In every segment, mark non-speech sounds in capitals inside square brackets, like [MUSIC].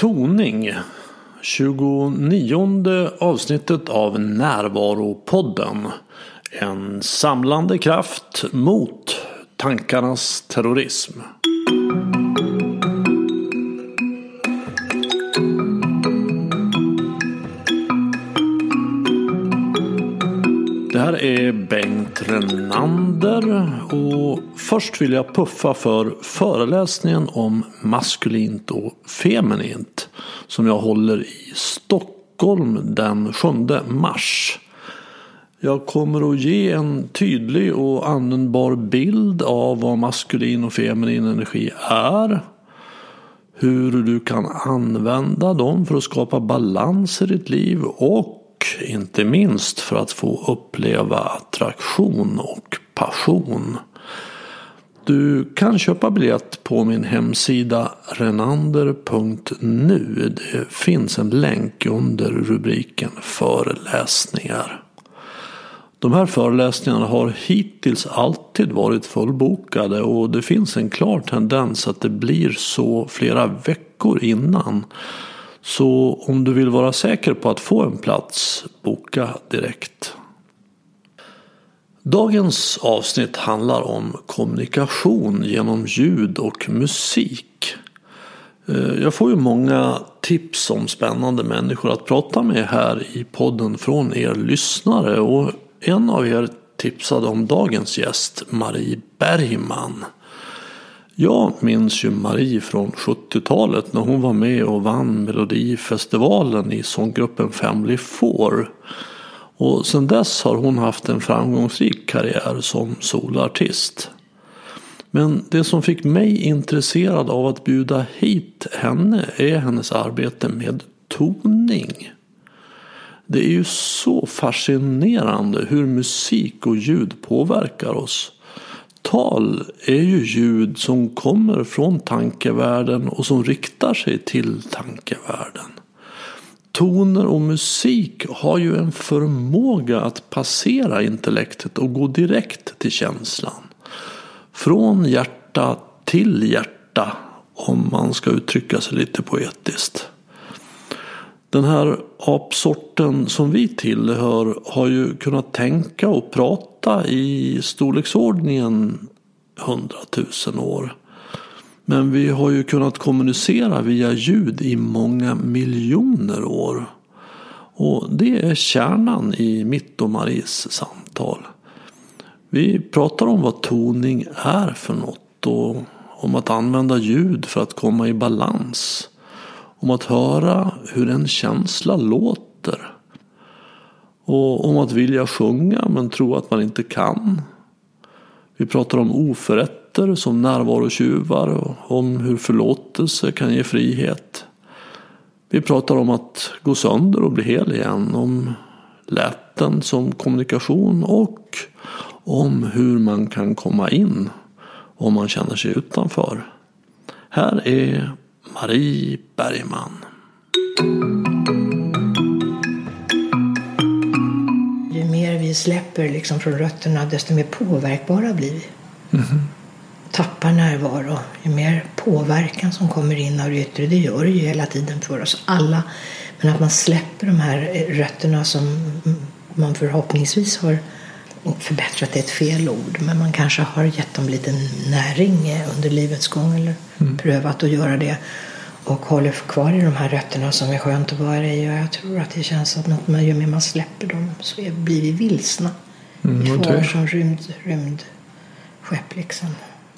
Toning 29 avsnittet av Närvaropodden. En samlande kraft mot tankarnas terrorism. Det här är Bengt Renander och först vill jag puffa för föreläsningen om maskulint och feminint som jag håller i Stockholm den 7 mars. Jag kommer att ge en tydlig och användbar bild av vad maskulin och feminin energi är. Hur du kan använda dem för att skapa balans i ditt liv och inte minst för att få uppleva attraktion och passion. Du kan köpa biljett på min hemsida renander.nu. Det finns en länk under rubriken föreläsningar. De här föreläsningarna har hittills alltid varit fullbokade och det finns en klar tendens att det blir så flera veckor innan. Så om du vill vara säker på att få en plats, boka direkt. Dagens avsnitt handlar om kommunikation genom ljud och musik. Eh, jag får ju många tips om spännande människor att prata med här i podden från er lyssnare och en av er tipsade om dagens gäst, Marie Bergman. Jag minns ju Marie från 70-talet när hon var med och vann Melodifestivalen i sånggruppen Family Four. Och sedan dess har hon haft en framgångsrik karriär som solartist. Men det som fick mig intresserad av att bjuda hit henne är hennes arbete med toning. Det är ju så fascinerande hur musik och ljud påverkar oss. Tal är ju ljud som kommer från tankevärlden och som riktar sig till tankevärlden. Toner och musik har ju en förmåga att passera intellektet och gå direkt till känslan. Från hjärta till hjärta om man ska uttrycka sig lite poetiskt. Den här apsorten som vi tillhör har ju kunnat tänka och prata i storleksordningen hundratusen år. Men vi har ju kunnat kommunicera via ljud i många miljoner år. Och det är kärnan i mitt och Maries samtal. Vi pratar om vad toning är för något och om att använda ljud för att komma i balans. Om att höra hur en känsla låter. Och om att vilja sjunga men tro att man inte kan. Vi pratar om oförrätter som närvarotjuvar och om hur förlåtelse kan ge frihet. Vi pratar om att gå sönder och bli hel igen. Om läten som kommunikation och om hur man kan komma in om man känner sig utanför. Här är Marie Bergman. Ju mer vi släpper liksom från rötterna desto mer påverkbara blir vi. Mm. Tappar närvaro. Ju mer påverkan som kommer in av det yttre, det gör det ju hela tiden för oss alla. Men att man släpper de här rötterna som man förhoppningsvis har förbättrat är ett fel ord, men man kanske har gett dem lite näring under livets gång eller mm. prövat att göra det och håller kvar i de här rötterna som är skönt att vara i. Och jag tror att det känns att något man, ju mer man släpper dem så blir vi vilsna. Mm, vi får som rymd, rymdskepp liksom.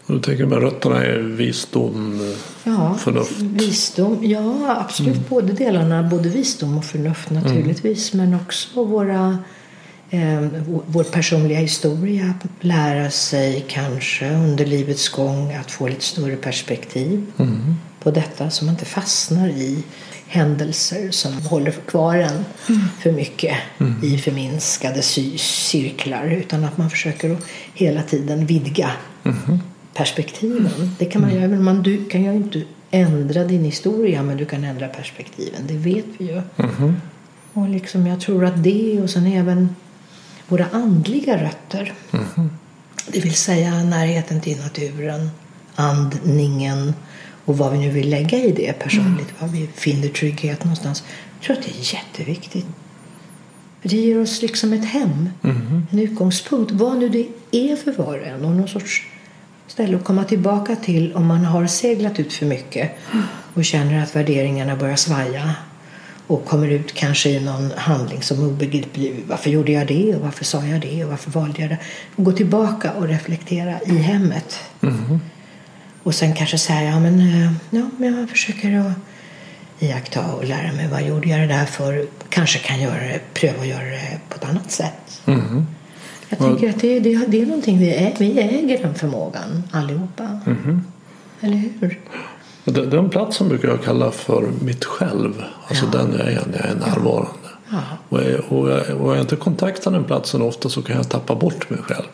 Och du tänker med rötterna är visdom, ja, förnuft? Visdom, ja absolut. Mm. Både delarna, både visdom och förnuft naturligtvis. Mm. Men också våra vår personliga historia, lära sig kanske under livets gång att få lite större perspektiv mm. på detta så man inte fastnar i händelser som håller kvar en mm. för mycket mm. i förminskade cirklar utan att man försöker att hela tiden vidga mm. perspektiven. Det kan man mm. göra, men man, du kan ju inte ändra din historia men du kan ändra perspektiven, det vet vi ju. Mm. Och liksom jag tror att det och sen även våra andliga rötter. Mm. Det vill säga närheten till naturen, andningen Och vad vi nu vill lägga i det personligt, var vi finner trygghet någonstans. Jag tror att det är jätteviktigt. Det ger oss liksom ett hem, en utgångspunkt. Vad nu det är för var och en. Och någon sorts ställe att komma tillbaka till om man har seglat ut för mycket och känner att värderingarna börjar svaja och kommer ut kanske i någon handling som obegriplig. Varför gjorde jag det? Och varför sa jag det? Och varför valde jag det? Och gå tillbaka och reflektera i hemmet. Och sen kanske säga, ja men, eh, ja, men jag försöker att iaktta och lära mig. Vad gjorde jag det där för? Kanske kan göra det, pröva att göra det på ett annat sätt. Mhm. Jag tänker att det, det, det är någonting vi, äger, vi äger den förmågan allihopa. Eller hur? Den, den platsen brukar jag kalla för mitt själv. Alltså Ja. den jag är när jag är närvarande. Ja. Och, är, och, jag, och jag inte kontaktar den platsen ofta så kan jag tappa bort mig själv.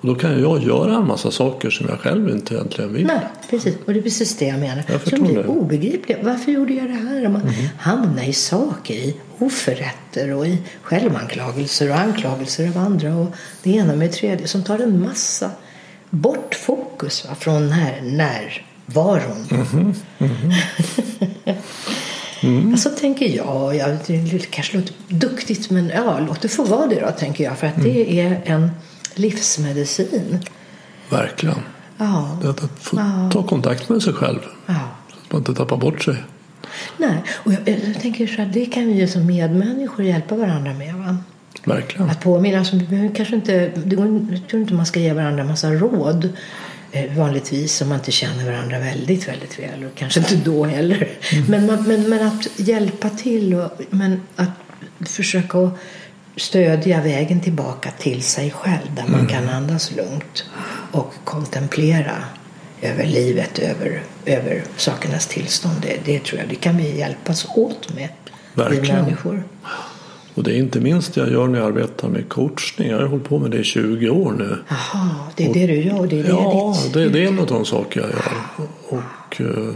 Och då kan jag göra en massa saker som jag själv inte egentligen vill. Nej, precis. Och det är precis det jag menar. Jag Som blir obegripliga. Varför gjorde jag det här? Man hamnar i saker, i oförrätter och i självanklagelser och anklagelser av andra och det ena med det tredje som tar en massa bort fokus va, från när, närvaron. Mhm. Mm. Så tänker jag, jag, det kanske låter duktigt men ja, låt det få vara det då tänker jag för att det Mm. är en livsmedicin. Verkligen. Ja, Det att få Ja. ta kontakt med sig själv. ja. Så att man inte tappar bort sig. Nej, och jag, jag tänker så här, det kan vi ju som medmänniskor hjälpa varandra med. Va? Verkligen. Att påminna, alltså, kanske inte, det går, jag tror inte man ska ge varandra massa råd vanligtvis om man inte känner varandra väldigt, väldigt väl och kanske inte då heller. Men, man, men, men att hjälpa till och men att försöka stödja vägen tillbaka till sig själv där man kan andas lugnt och kontemplera över livet, över, över sakernas tillstånd. Det, det tror jag det kan vi hjälpas åt med, vi Verkligen. människor. Och det är inte minst jag gör när jag arbetar med coachning. Jag har hållit på med det i 20 år nu. Jaha, det är det du gör. Det är det Ja, ditt det, det är en av de saker jag gör. Och eh,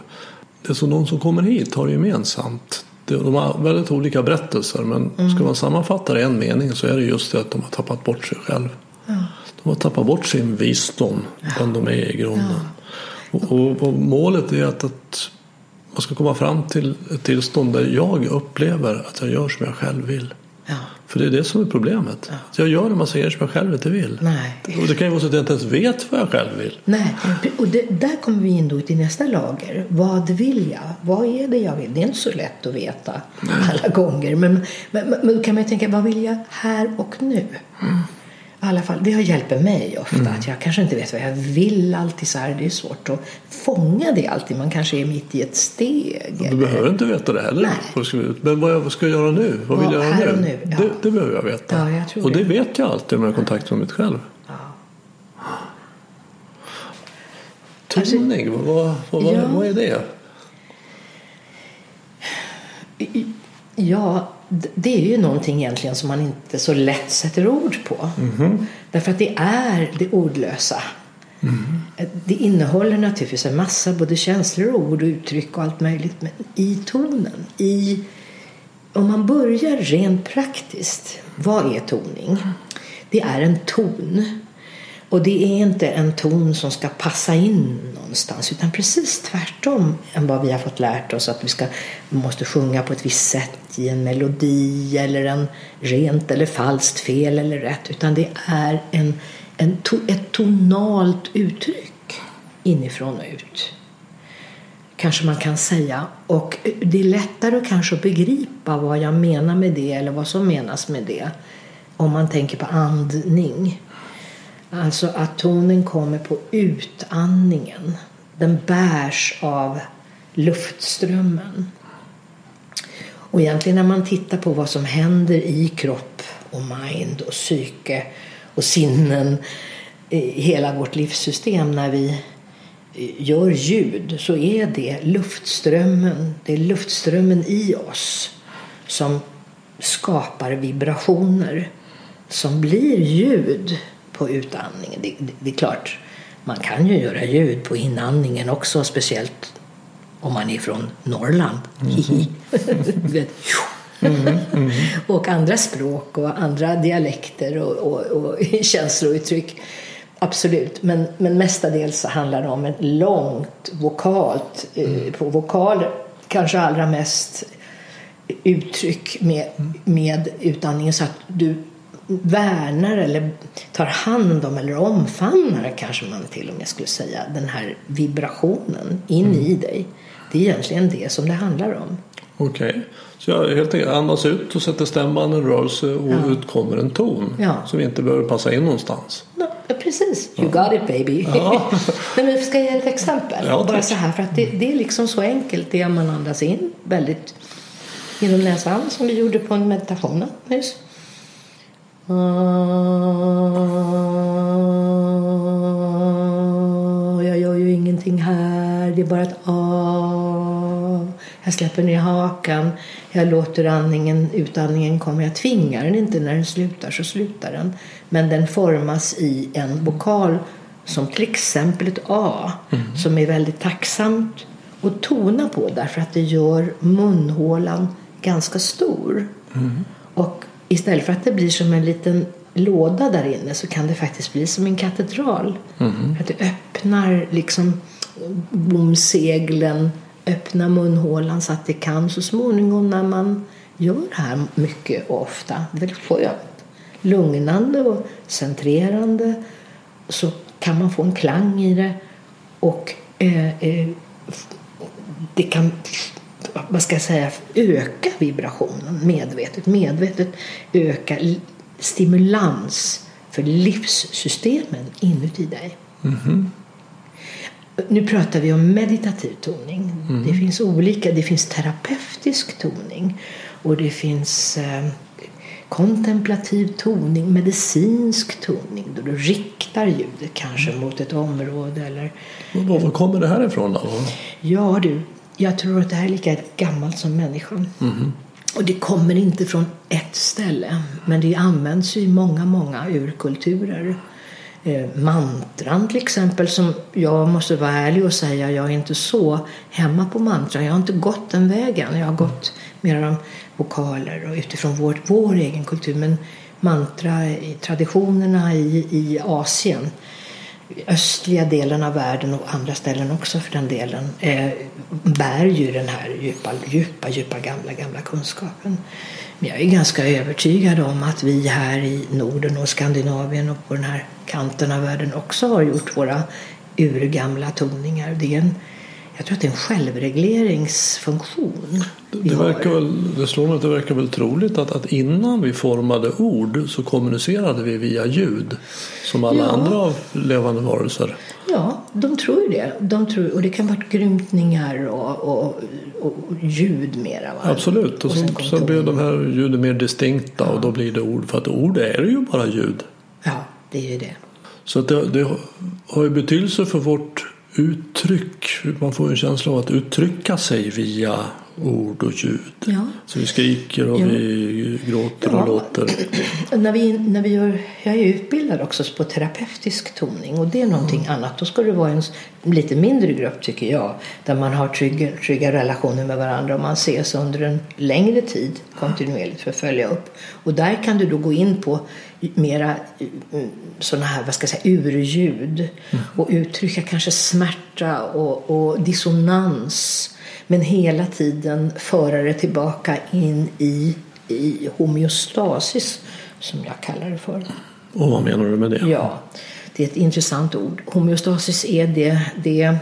det som de som kommer hit har gemensamt. De har väldigt olika berättelser men Mm. ska man sammanfatta det i en mening så är det just det att de har tappat bort sig själv. De har tappat bort sin visdom, den de är i grunden. Och, och, och målet är att, att man ska komma fram till ett tillstånd där jag upplever att jag gör som jag själv vill. Ja. För det är det som är problemet. Att jag gör en massa grejer som jag själv inte vill. Nej. Och det kan ju vara så att jag inte ens vet vad jag själv vill. Nej, och det, där kommer vi in då till nästa lager. Vad vill jag? Vad är det jag vill? Det är inte så lätt att veta alla gånger. Men, men, men då kan man ju tänka, vad vill jag här och nu? I alla fall, det har hjälpt mig ofta. Att jag kanske inte vet vad jag vill alltid så här. Det är svårt att fånga det alltid. Man kanske är mitt i ett steg. Du eller- behöver inte veta det heller. Nej. Vad Men vad, jag, vad ska jag göra nu? Vad vill Ja, jag göra nu? nu, ja. det, det behöver jag veta. Ja, jag och det det. vet jag alltid om jag har kontakt med mig själv. Toning, vad, vad, vad, Ja. vad är det? Ja, det är ju någonting egentligen som man inte så lätt sätter ord på. Därför att det är det ordlösa. Det innehåller naturligtvis en massa både känslor, ord och uttryck och allt möjligt. Men i tonen, i... Om man börjar rent praktiskt, vad är toning? Det är en ton. Och det är inte en ton som ska passa in någonstans utan precis tvärtom än vad vi har fått lärt oss att vi ska, måste sjunga på ett visst sätt i en melodi eller en rent eller falskt fel eller rätt utan det är en, en to, ett tonalt uttryck inifrån och ut. Kanske man kan säga. Och det är lättare kanske att begripa vad jag menar med det eller vad som menas med det om man tänker på andning. Alltså att tonen kommer på utandningen. Den bärs av luftströmmen. Och egentligen när man tittar på vad som händer i kropp och mind och psyke och sinnen i hela vårt livssystem när vi eh, gör ljud så är det luftströmmen, det är luftströmmen i oss som skapar vibrationer som blir ljud på utandningen. Det, det, det är klart, man kan ju göra ljud på inandningen också, speciellt om man är från Norrland. [LAUGHS] Mm. och andra språk och andra dialekter och, och, och [LAUGHS] känslouttryck. absolut. Men, men mestadels så handlar det om ett långt vokalt, eh, på vokaler, kanske allra mest uttryck med, med utandningen så att du värnar eller tar hand om eller omfamnar kanske man till och med skulle säga den här vibrationen in i dig. Det är egentligen det som det handlar om. Okej, så jag helt enkelt andas ut och sätter stämbanden i rörelse och Ja. ut kommer en ton Ja. som inte behöver passa in någonstans. Ja, precis. You got it baby. Ja. [LAUGHS] Nej, men ska jag ge ett exempel? Ja, Bara så här, för att det, det är liksom så enkelt det man andas in väldigt genom näsan som vi gjorde på meditationen nyss. Ah, Jag gör ju ingenting här, det är bara ett ah. Jag släpper ner hakan, jag låter andningen, utandningen komma. Jag tvingar den inte, när den slutar så slutar den. Men den formas i en vokal som till exempel ett A som är väldigt tacksamt att tona på därför att det gör munhålan ganska stor. Och istället för att det blir som en liten låda där inne så kan det faktiskt bli som en katedral. Att det öppnar liksom bomseglen, öppnar munhålan så att det kan så småningom när man gör det här mycket och ofta, det är väldigt skönt, lugnande och centrerande. Så kan man få en klang i det och eh, eh, det kan vad ska jag säga, öka vibrationen medvetet. Medvetet öka stimulans för livssystemen inuti dig. Nu pratar vi om meditativ toning. Det finns olika. Det finns terapeutisk toning och det finns eh, kontemplativ toning, medicinsk toning då du riktar ljudet kanske mot ett område eller var kommer det här ifrån då? Ja du, jag tror att det här är lika gammalt som människan. Och det kommer inte från ett ställe, men det används i många, många urkulturer. Eh, mantran till exempel, som jag måste vara ärlig och säga, jag är inte så hemma på mantran. Jag har inte gått den vägen. Jag har gått mer om vokaler och utifrån vår, vår egen kultur. Men mantra i traditionerna i, i Asien östliga delen av världen och andra ställen också för den delen eh, bär ju den här djupa, djupa, djupa gamla, gamla kunskapen. Men jag är ganska övertygad om att vi här i Norden och Skandinavien och på den här kanten av världen också har gjort våra urgamla toningar. Det, är en, jag tror att det är en självregleringsfunktion. Det, verkar väl, det slår mig att det verkar väl troligt att, att innan vi formade ord så kommunicerade vi via ljud. Som alla Ja. andra levande varelser. Ja, de tror ju det. De tror, och det kan vara grymtningar och, och, och, ljud mera. Va? Absolut. Och, Och sen sen blir de här ljuden mer distinkta och då blir det ord. För att ord är ju bara ljud. Ja, det är ju det. Så att det, det har ju betydelse för vårt uttryck. Man får en känsla av att uttrycka sig via ord och ljud. Ja. Så vi skriker och Ja. vi gråter Ja. och låter. [CLEARS THROAT] När vi, när vi gör, jag är utbildad också på terapeutisk toning och det är någonting annat. Då ska det vara en lite mindre grupp tycker jag. Där man har trygga, trygga relationer med varandra och man ses under en längre tid kontinuerligt för att följa upp. Och där kan du då gå in på mera sådana här, vad ska jag säga, urljud och uttrycka kanske smärta och, och dissonans. Men hela tiden föra det tillbaka in i, i homeostasis som jag kallar det för. Och vad menar du med det? Ja, det är ett intressant ord. Homeostasis är det, det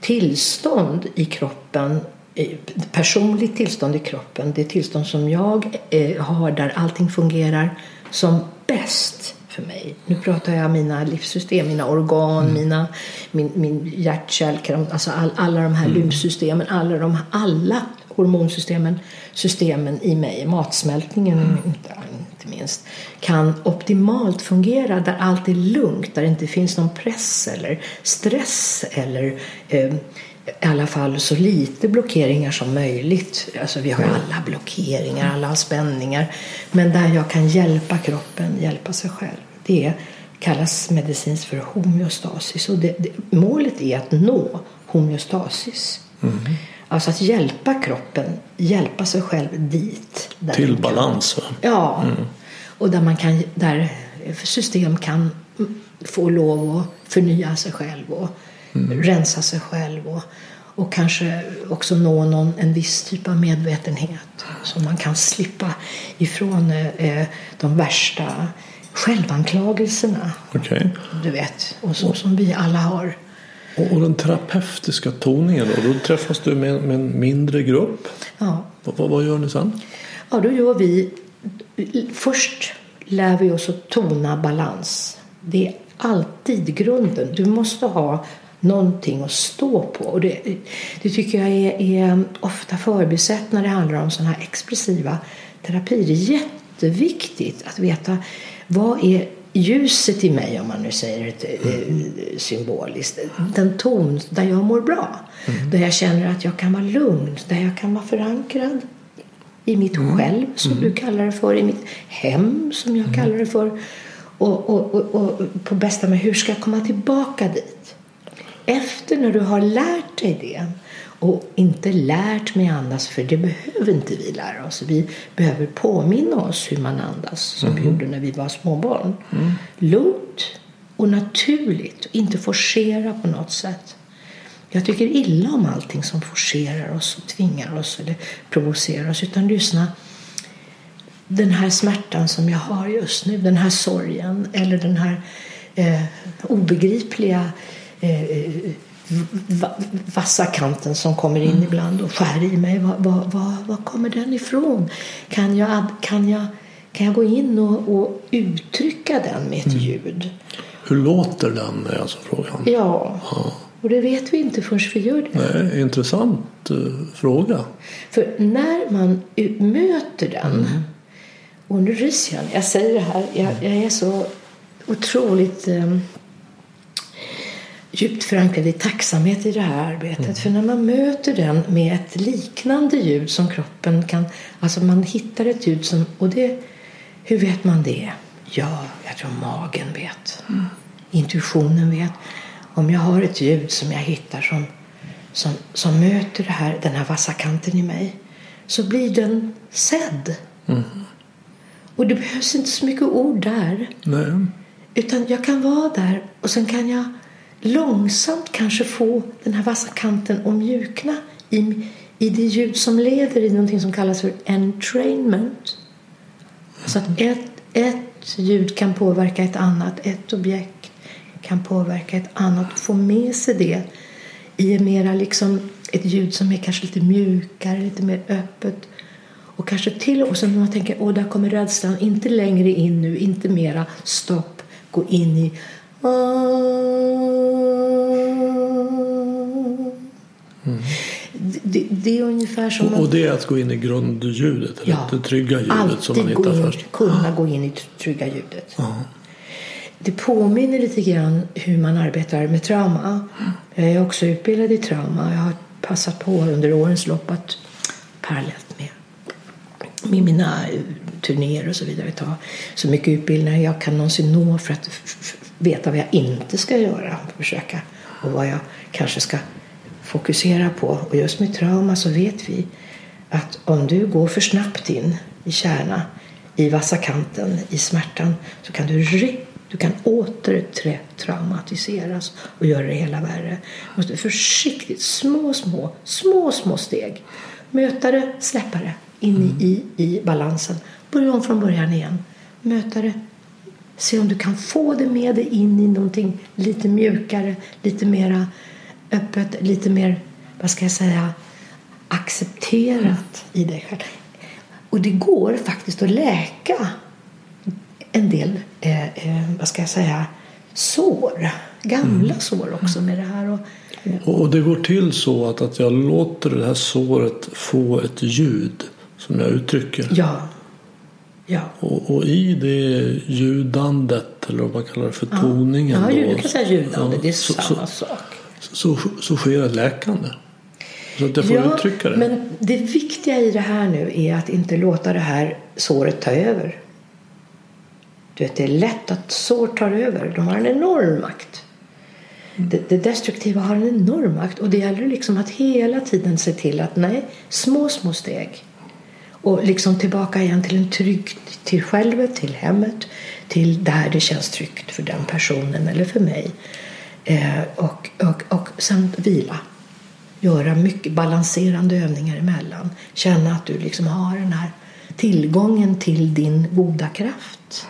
tillstånd i kroppen, eh, personligt tillstånd i kroppen, det tillstånd som jag eh, har där allting fungerar som bäst för mig. Nu pratar jag mina livssystem, mina organ, mina, min, min hjärtkärl, alltså all, alla de här lymfsystemen, alla, de, alla hormonsystemen systemen i mig, matsmältningen inte, inte minst, kan optimalt fungera där allt är lugnt, där det inte finns någon press eller stress eller eh, i alla fall så lite blockeringar som möjligt. Alltså vi har alla blockeringar, alla har spänningar. Men där jag kan hjälpa kroppen, hjälpa sig själv. Det kallas medicinskt för homeostasis. Och det, det, målet är att nå homeostasis. Mm. Alltså att hjälpa kroppen, hjälpa sig själv dit. Där Till balans va? Ja, och där, man kan, där system kan få lov att förnya sig själv och mm. rensa sig själv. Och, och kanske också nå någon, en viss typ av medvetenhet så man kan slippa ifrån eh, de värsta självanklagelserna. Okay. Du vet, och så, som vi alla har. Och den terapeutiska toningen då? Då träffas du med, med en mindre grupp. Ja. Vad, vad gör ni sen? Ja, då gör vi... Först lär vi oss att tona balans. Det är alltid grunden. Du måste ha någonting att stå på. Och det, det tycker jag är, är ofta förbisett när det handlar om sådana här expressiva terapier. Det är jätteviktigt att veta vad är ljuset i mig, om man nu säger det mm. symboliskt. Den ton där jag mår bra. Mm. Där jag känner att jag kan vara lugn. Där jag kan vara förankrad i mitt mm. själv, som mm. du kallar det för. I mitt hem, som jag mm. kallar det för. Och, och, och, och, på bästa med hur ska jag komma tillbaka dit? Efter när du har lärt dig det och inte lärt mig andas, för det behöver inte vi lära oss. Vi behöver påminna oss hur man andas, som mm. vi gjorde när vi var småbarn. Mm. Lugnt och naturligt, inte forcera på något sätt. Jag tycker illa om allting som forcerar oss och tvingar oss eller provocerar oss. Utan lyssna. Den här smärtan som jag har just nu, den här sorgen eller den här eh, obegripliga eh, vassa kanten som kommer in mm. ibland och skär i mig. Var, var, var, var, kommer den ifrån? Kan jag, kan jag, kan jag gå in och, och uttrycka den med ett mm. ljud? Hur låter den är alltså frågan. Ja. ja. Och det vet vi inte förrän vi gör det. Nej, intressant uh, fråga. För när man möter den. Mm. Och nu ryser jag. Jag säger det här. Jag, jag är så otroligt um, djupt förankrad i tacksamhet i det här arbetet. Mm. För när man möter den med ett liknande ljud som kroppen kan... Alltså man hittar ett ljud som... Och det, hur vet man det? Ja, jag tror magen vet. Mm. Intuitionen vet. Om jag har ett ljud som jag hittar som, som, som möter det här, den här vassa kanten i mig så blir den sedd. Mm. Och det behövs inte så mycket ord där. Nej. Utan jag kan vara där och sen kan jag långsamt kanske få den här vassa kanten att mjukna i, i det ljud som leder i någonting som kallas för entrainment. Så att ett, ett ljud kan påverka ett annat, ett objekt kan påverka ett annat och få med sig det i mera liksom ett ljud som är kanske lite mjukare, lite mer öppet. Och kanske till och sen när man tänker åh där kommer rädslan, inte längre in nu, inte mera stopp, gå in i Mm. Det, det, är ungefär som och, och det är att gå in i grundljudet, ja, det trygga ljudet som man hittar in, först? kunna gå in i trygga ljudet. Ah. Det påminner lite grann hur man arbetar med trauma. Jag är också utbildad i trauma. Jag har passat på under årens lopp att parallellt med, med mina turnéer och så vidare ta så mycket utbildning jag kan någonsin nå för att veta vad jag inte ska göra och försöka och vad jag kanske ska fokusera på. Och just med trauma så vet vi att om du går för snabbt in i kärna, i vassa kanten, i smärtan så kan du du kan återtraumatiseras och göra det hela värre. Du måste försiktigt, små, små, små, små steg möta det, släppa det in mm. i, i balansen. Börja om från början igen. Möta det, Se om du kan få det med dig in i någonting lite mjukare, lite mera öppet, lite mer, vad ska jag säga, accepterat i dig själv. Och det går faktiskt att läka en del, eh, eh, vad ska jag säga, sår. Gamla mm. sår också med det här. Och, och det går till så att, att jag låter det här såret få ett ljud som jag uttrycker. Ja. Ja. Och, och, i det ljudandet, eller vad man kallar det för toningen. Ja, ja du kan säga ljudande, ja, det är så, samma så, sak. Så, så, sker ett läkande. Så att jag får ja, uttrycka det. Men det viktiga i det här nu är att inte låta det här såret ta över. Du vet, det är lätt att sår tar över. De har en enorm makt. Det, det, destruktiva har en enorm makt och det gäller liksom att hela tiden se till att nej, små, små steg och liksom tillbaka igen till en trygg, till självet, till hemmet, till där det känns tryggt för den personen eller för mig. Eh, och, och, och sen vila. Göra mycket balanserande övningar emellan. Känna att du liksom har den här tillgången till din goda kraft.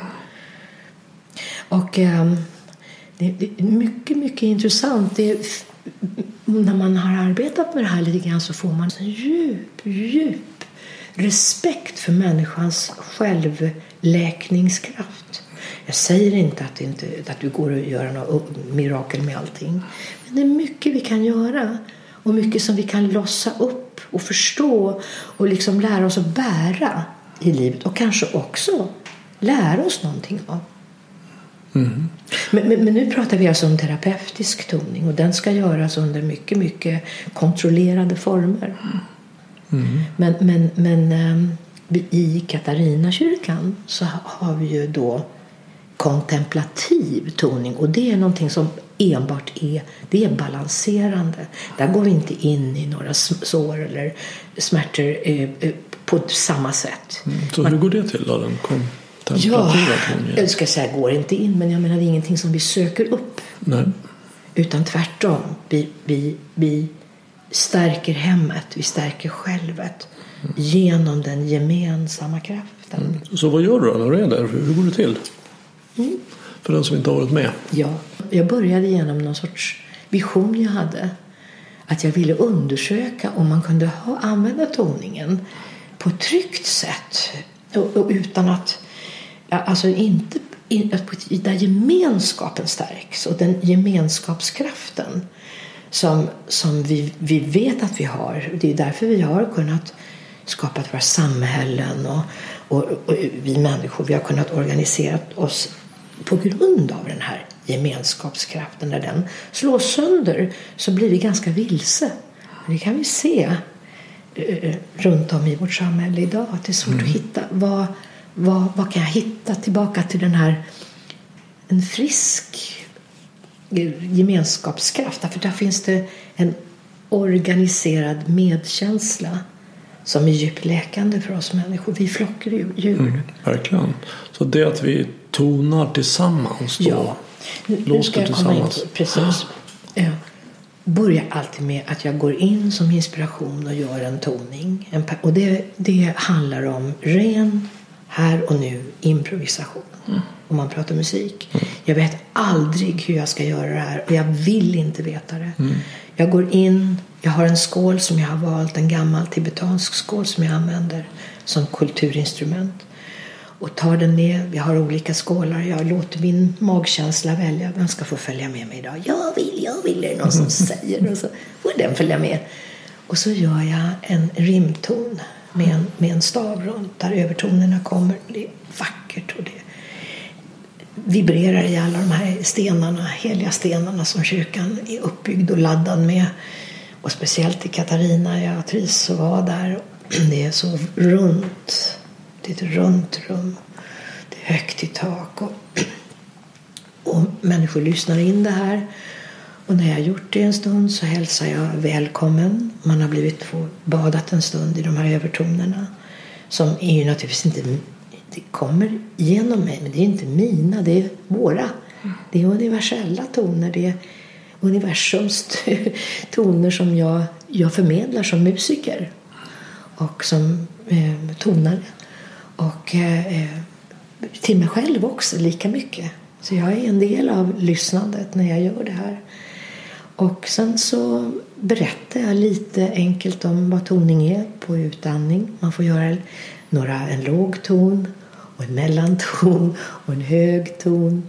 Och eh, det, det, är mycket, mycket intressant. Det när man har arbetat med det här lite grann så får man en djup, djup respekt för människans självläkningskraft. Jag säger inte att, inte att du går att göra något mirakel med allting. Men det är mycket vi kan göra och mycket som vi kan lossa upp och förstå och liksom lära oss att bära i livet och kanske också lära oss någonting av. Mm. Men, men, men, nu pratar vi alltså om terapeutisk toning och den ska göras under mycket, mycket kontrollerade former. Mm. Men, men, men ehm, i Katarinakyrkan så har vi ju då kontemplativ toning och det är någonting som enbart är, det är balanserande. Där går vi inte in i några sår eller smärtor eh, eh, på samma sätt. Mm. Så hur går det till då? Den ja, jag ska säga går inte in men jag menar det är ingenting som vi söker upp. Nej. Utan tvärtom, vi, vi, vi stärker hemmet, vi stärker självet mm. genom den gemensamma kraften. Mm. Så vad gör du då när du är där? Hur går det till? Mm. För den som inte har varit med. Ja, jag började genom någon sorts vision jag hade. Att jag ville undersöka om man kunde ha, använda toningen på ett tryggt sätt och, och utan att alltså inte där gemenskapen stärks och den gemenskapskraften som, som vi, vi vet att vi har. Det är därför vi har kunnat skapa våra samhällen och, och, och vi människor vi har kunnat organisera oss på grund av den här gemenskapskraften. När den slås sönder så blir vi ganska vilse. Det kan vi se eh, runt om i vårt samhälle idag. Att det är svårt mm. att hitta vad, vad, vad kan jag hitta tillbaka till den här en frisk gemenskapskraft. För där finns det en organiserad medkänsla som är djupt läkande för oss människor. Vi flockdjur. Mm, verkligen. Så det att vi tonar tillsammans då? Ja. Nu, låter ska jag tillsammans. Komma in på, precis. Ja. Börjar alltid med att jag går in som inspiration och gör en toning. En, och det, det handlar om ren här och nu improvisation. Mm. Om man pratar musik. Mm. Jag vet aldrig hur jag ska göra det här och jag vill inte veta det. Mm. Jag går in, jag har en skål som jag har valt, en gammal tibetansk skål som jag använder som kulturinstrument. Och tar den ner, vi har olika skålar, jag låter min magkänsla välja vem ska få följa med mig idag. Jag vill, jag vill, är det någon som [LAUGHS] säger. Och så får den följa med. Och så gör jag en rimton med en, med en stav runt där övertonerna kommer. Det är vackert och det vibrerar i alla de här stenarna, heliga stenarna som kyrkan är uppbyggd och laddad med. Och speciellt i Katarina, jag trivs att vara där. Det är så runt. Det är ett runt rum. Det är högt i tak. Och, och människor lyssnar in det här. Och när jag har gjort det en stund så hälsar jag välkommen. Man har blivit badat en stund i de här övertonerna. Som är ju naturligtvis inte, det kommer genom mig, men det är inte mina, det är våra. Det är universella toner, det är universums [LAUGHS] toner som jag, jag förmedlar som musiker och som eh, tonare. Och eh, eh, till mig själv också, lika mycket. Så jag är en del av lyssnandet när jag gör det här. Och sen så berättar jag lite enkelt om vad toning är på utandning. Man får göra några, en låg ton och en mellanton och en hög ton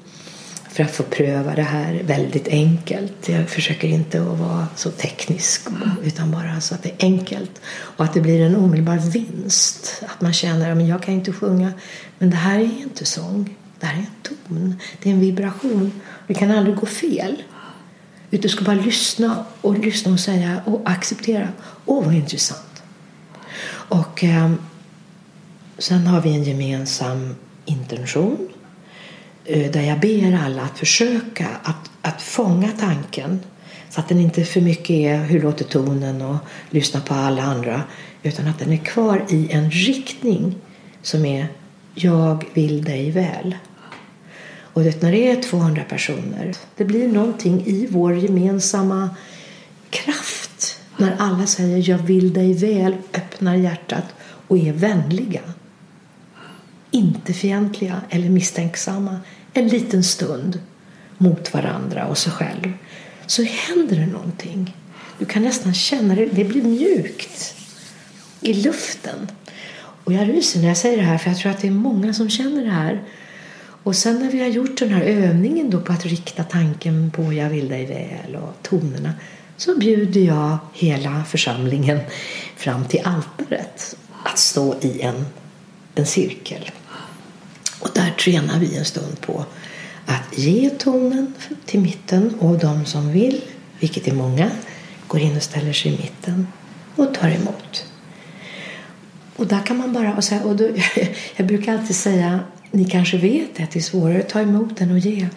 för att få pröva det här väldigt enkelt. Jag försöker inte att vara så teknisk utan bara så att det är enkelt och att det blir en omedelbar vinst. Att man känner att jag kan inte sjunga men det här är inte sång. Det här är en ton. Det är en vibration. Det kan aldrig gå fel. Utan du ska bara lyssna och lyssna och säga och acceptera. Åh, vad intressant. Och eh, sen har vi en gemensam intention eh, där jag ber alla att försöka att, att fånga tanken så att den inte för mycket är hur låter tonen och lyssna på alla andra Utan att den är kvar i en riktning som är jag vill dig väl. Och det, när det är 200 personer, det blir någonting i vår gemensamma kraft när alla säger jag vill dig väl, öppnar hjärtat och är vänliga. Inte fientliga eller misstänksamma en liten stund mot varandra och sig själv så händer det någonting. Du kan nästan känna det, det blir mjukt i luften. Och jag ryser när jag säger det här för jag tror att det är många som känner det här. Och sen när vi har gjort den här övningen då på att rikta tanken på jag vill dig väl och tonerna så bjuder jag hela församlingen fram till altaret att stå i en, en cirkel. Och där tränar vi en stund på att ge tonen till mitten och de som vill, vilket är många, går in och ställer sig i mitten och tar emot. Och där kan man bara, och så och då, [LAUGHS] jag brukar alltid säga, ni kanske vet att det är svårare att ta emot än att ge.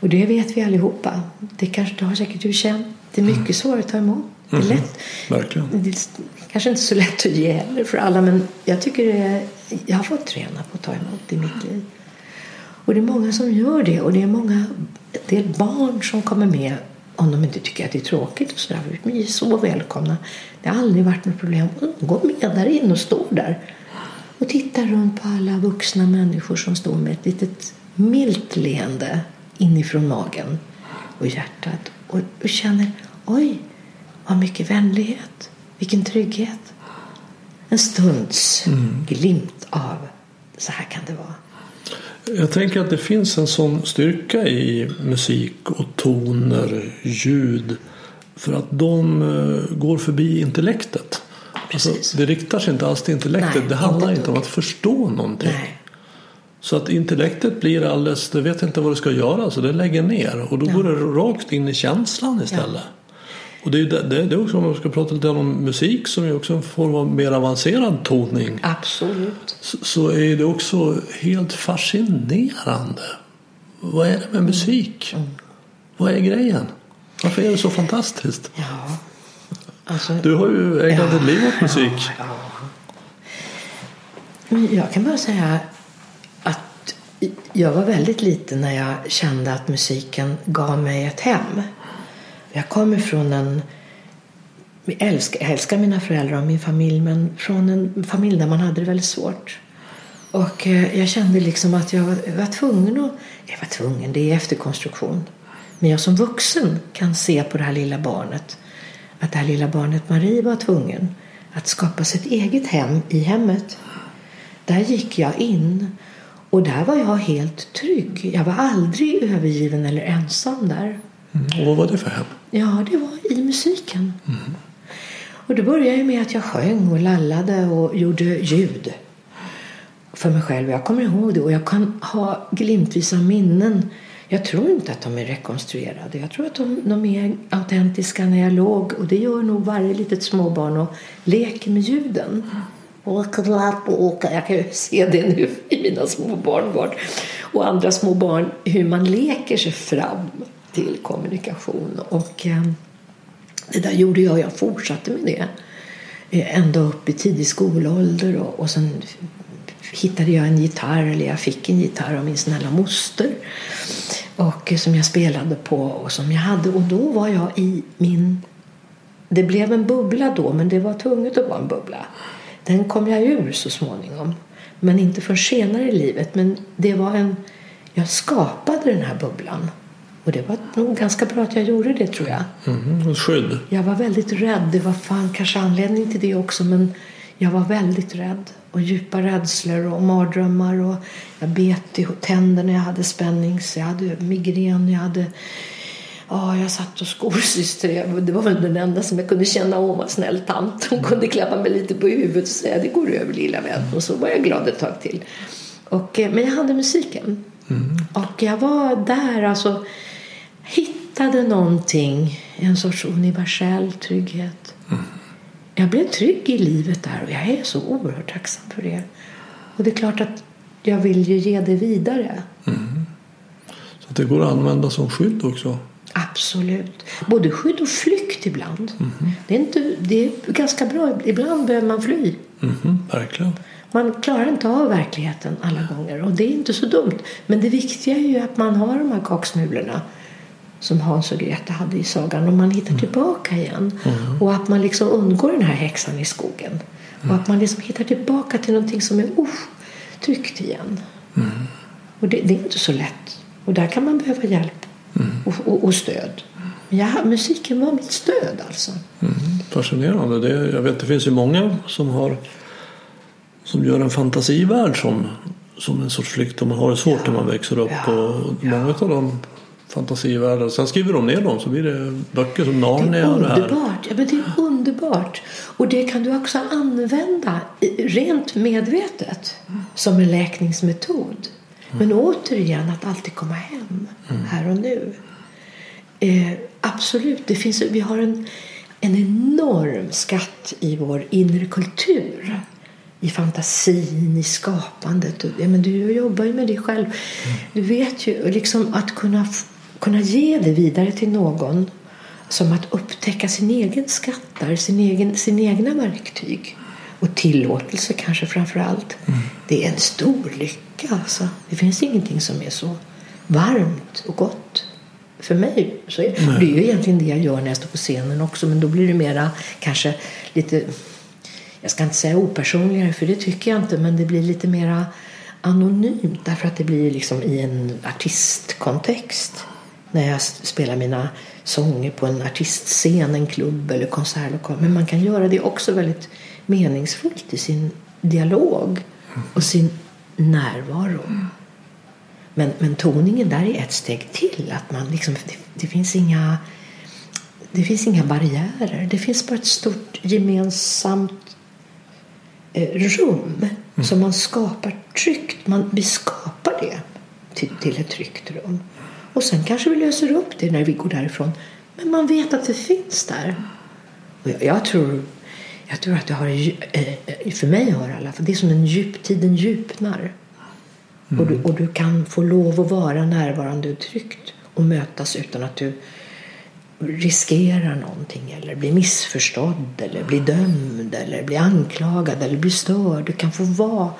Och det vet vi allihopa. Det kanske det har säkert du känt. Det är mycket mm. svårare att ta emot. Det är, mm. lätt. Verkligen. det är kanske inte så lätt att ge heller för alla men jag tycker det är, jag har fått träna på att ta emot i mitt liv. Och det är många som gör det och det är många det är barn som kommer med om de inte tycker att det är tråkigt och sådär. Vi är så välkomna. Det har aldrig varit något problem. De går med där in och står där och tittar runt på alla vuxna människor som står med ett litet milt leende inifrån magen och hjärtat och, och känner oj, vad mycket vänlighet, vilken trygghet. En stunds mm. glimt av så här kan det vara. Jag tänker att det finns en sån styrka i musik och toner, ljud. För att de eh, går förbi intellektet. Alltså, det riktar sig inte alls till intellektet. Nej, det handlar inte, inte om att förstå någonting. Nej. Så att intellektet blir alldeles, det vet inte vad det ska göra så det lägger ner. Och då ja. går det rakt in i känslan istället. Ja. Och det är, det, det är också om man ska prata lite om musik som ju också får vara mer avancerad toning. Absolut. Så, så, är det också helt fascinerande. Vad är det med musik? Mm. Mm. Vad är grejen? Varför är det så fantastiskt? Ja. Alltså, du har ju ägnat ja, ditt liv åt musik. Ja, ja. Jag kan bara säga att jag var väldigt liten när jag kände att musiken gav mig ett hem. Jag kommer från en... Jag älskar, jag älskar mina föräldrar och min familj men från en familj där man hade det väldigt svårt. Och eh, jag kände liksom att jag var tvungen att... Jag var tvungen, det är efterkonstruktion. Men jag som vuxen kan se på det här lilla barnet att det här lilla barnet Marie var tvungen att skapa sitt eget hem i hemmet. Där gick jag in och där var jag helt trygg. Jag var aldrig övergiven eller ensam där. Mm. Och vad var det för hem? Ja, det var i musiken. Mm. Och då började jag med att jag sjöng och lallade och gjorde ljud för mig själv. Jag kommer ihåg det och jag kan ha glimtvisa minnen. Jag tror inte att de är rekonstruerade. Jag tror att de, de är autentiska när jag låg och det gör nog varje litet småbarn och leker med ljuden. Jag kan ju se det nu i mina små barnbarn och andra små barn hur man leker sig fram till kommunikation. Och eh, det där gjorde jag. Jag fortsatte med det eh, ända upp i tidig skolålder. Och, och sen hittade jag en gitarr, eller jag fick en gitarr av min snälla moster. Och som jag spelade på och som jag hade. Och då var jag i min... Det blev en bubbla då, men det var tvunget att vara en bubbla. Den kom jag ur så småningom. Men inte för senare i livet. Men det var en... Jag skapade den här bubblan. Och det var nog ganska bra att jag gjorde det tror jag. Mm, skydd. Jag var väldigt rädd. Det var fan kanske anledning till det också. Men jag var väldigt rädd. Och djupa rädslor och mardrömmar. Och jag bet i tänderna. Jag hade spännings. Jag hade migrän. Jag hade... Ja, jag satt hos skolsyster. Det var väl den enda som jag kunde känna om var snäll tant. Hon kunde klappa mig lite på huvudet och säga det går över lilla vän. Och så var jag glad ett tag till. Och, eh, men jag hade musiken. Mm. Och jag var där alltså hittade någonting, en sorts universell trygghet. Mm. Jag blev trygg i livet där och jag är så oerhört tacksam för det. Och det är klart att jag vill ju ge det vidare. Mm. Så det går att använda som skydd också? Absolut. Både skydd och flykt ibland. Det, är inte, det är ganska bra. Ibland behöver man fly. Mhm, verkligen. Man klarar inte av verkligheten alla gånger och det är inte så dumt. Men det viktiga är ju att man har de här kaksmulorna som Hans och Greta hade i sagan och man hittar tillbaka igen. Och att man liksom undgår den här häxan i skogen. Och att man liksom hittar tillbaka till någonting som är uh, tryggt igen. Och det, det är inte så lätt. Och där kan man behöva hjälp och, och, och stöd. Jag, musiken var mitt stöd alltså. Mm, fascinerande. Det, jag vet det finns ju många som har som gör en fantasivärld som, som en sorts flykt om man har det svårt när man växer upp. Ja, och Många av de fantasivärldar, sen skriver de ner dem så blir det böcker som Narnia är det här. underbart. Ja, men det är underbart. Och det kan du också använda rent medvetet som en läkningsmetod. Men återigen att alltid komma hem här och nu. Eh, absolut, det finns, vi har en, en enorm skatt i vår inre kultur. I fantasin, i skapandet. Ja, men du jobbar ju med det själv. Du vet ju liksom att kunna, kunna ge det vidare till någon som att upptäcka sin egen skattar, sin egen, sin egna verktyg. Och tillåtelse kanske framför allt. Det är en stor lycka. Alltså. Det finns ingenting som är så varmt och gott för mig. Så är, det är ju egentligen det jag gör när jag står på scenen också. Men då blir det mera kanske lite, jag ska inte säga opersonligare för det tycker jag inte. Men det blir lite mera anonymt därför att det blir liksom i en artistkontext. När jag spelar mina sånger på en artistscen, en klubb eller konsertlokal. Men man kan göra det också väldigt meningsfullt i sin dialog och sin närvaro. Men, men toningen där är ett steg till. Att man liksom, det, det, finns inga, det finns inga barriärer. Det finns bara ett stort gemensamt eh, rum som man skapar tryggt. Man, vi skapar det till, till ett tryggt rum. Och sen kanske vi löser upp det när vi går därifrån. Men man vet att det finns där. Och jag, jag tror jag tror att det har, eh, eh, för mig har det alla fall, det är som en djup, tiden djupnar. Och, du, och du kan få lov att vara närvarande och tryggt och mötas utan att du riskerar någonting eller blir missförstådd eller blir dömd eller blir anklagad eller blir störd. Du kan få vara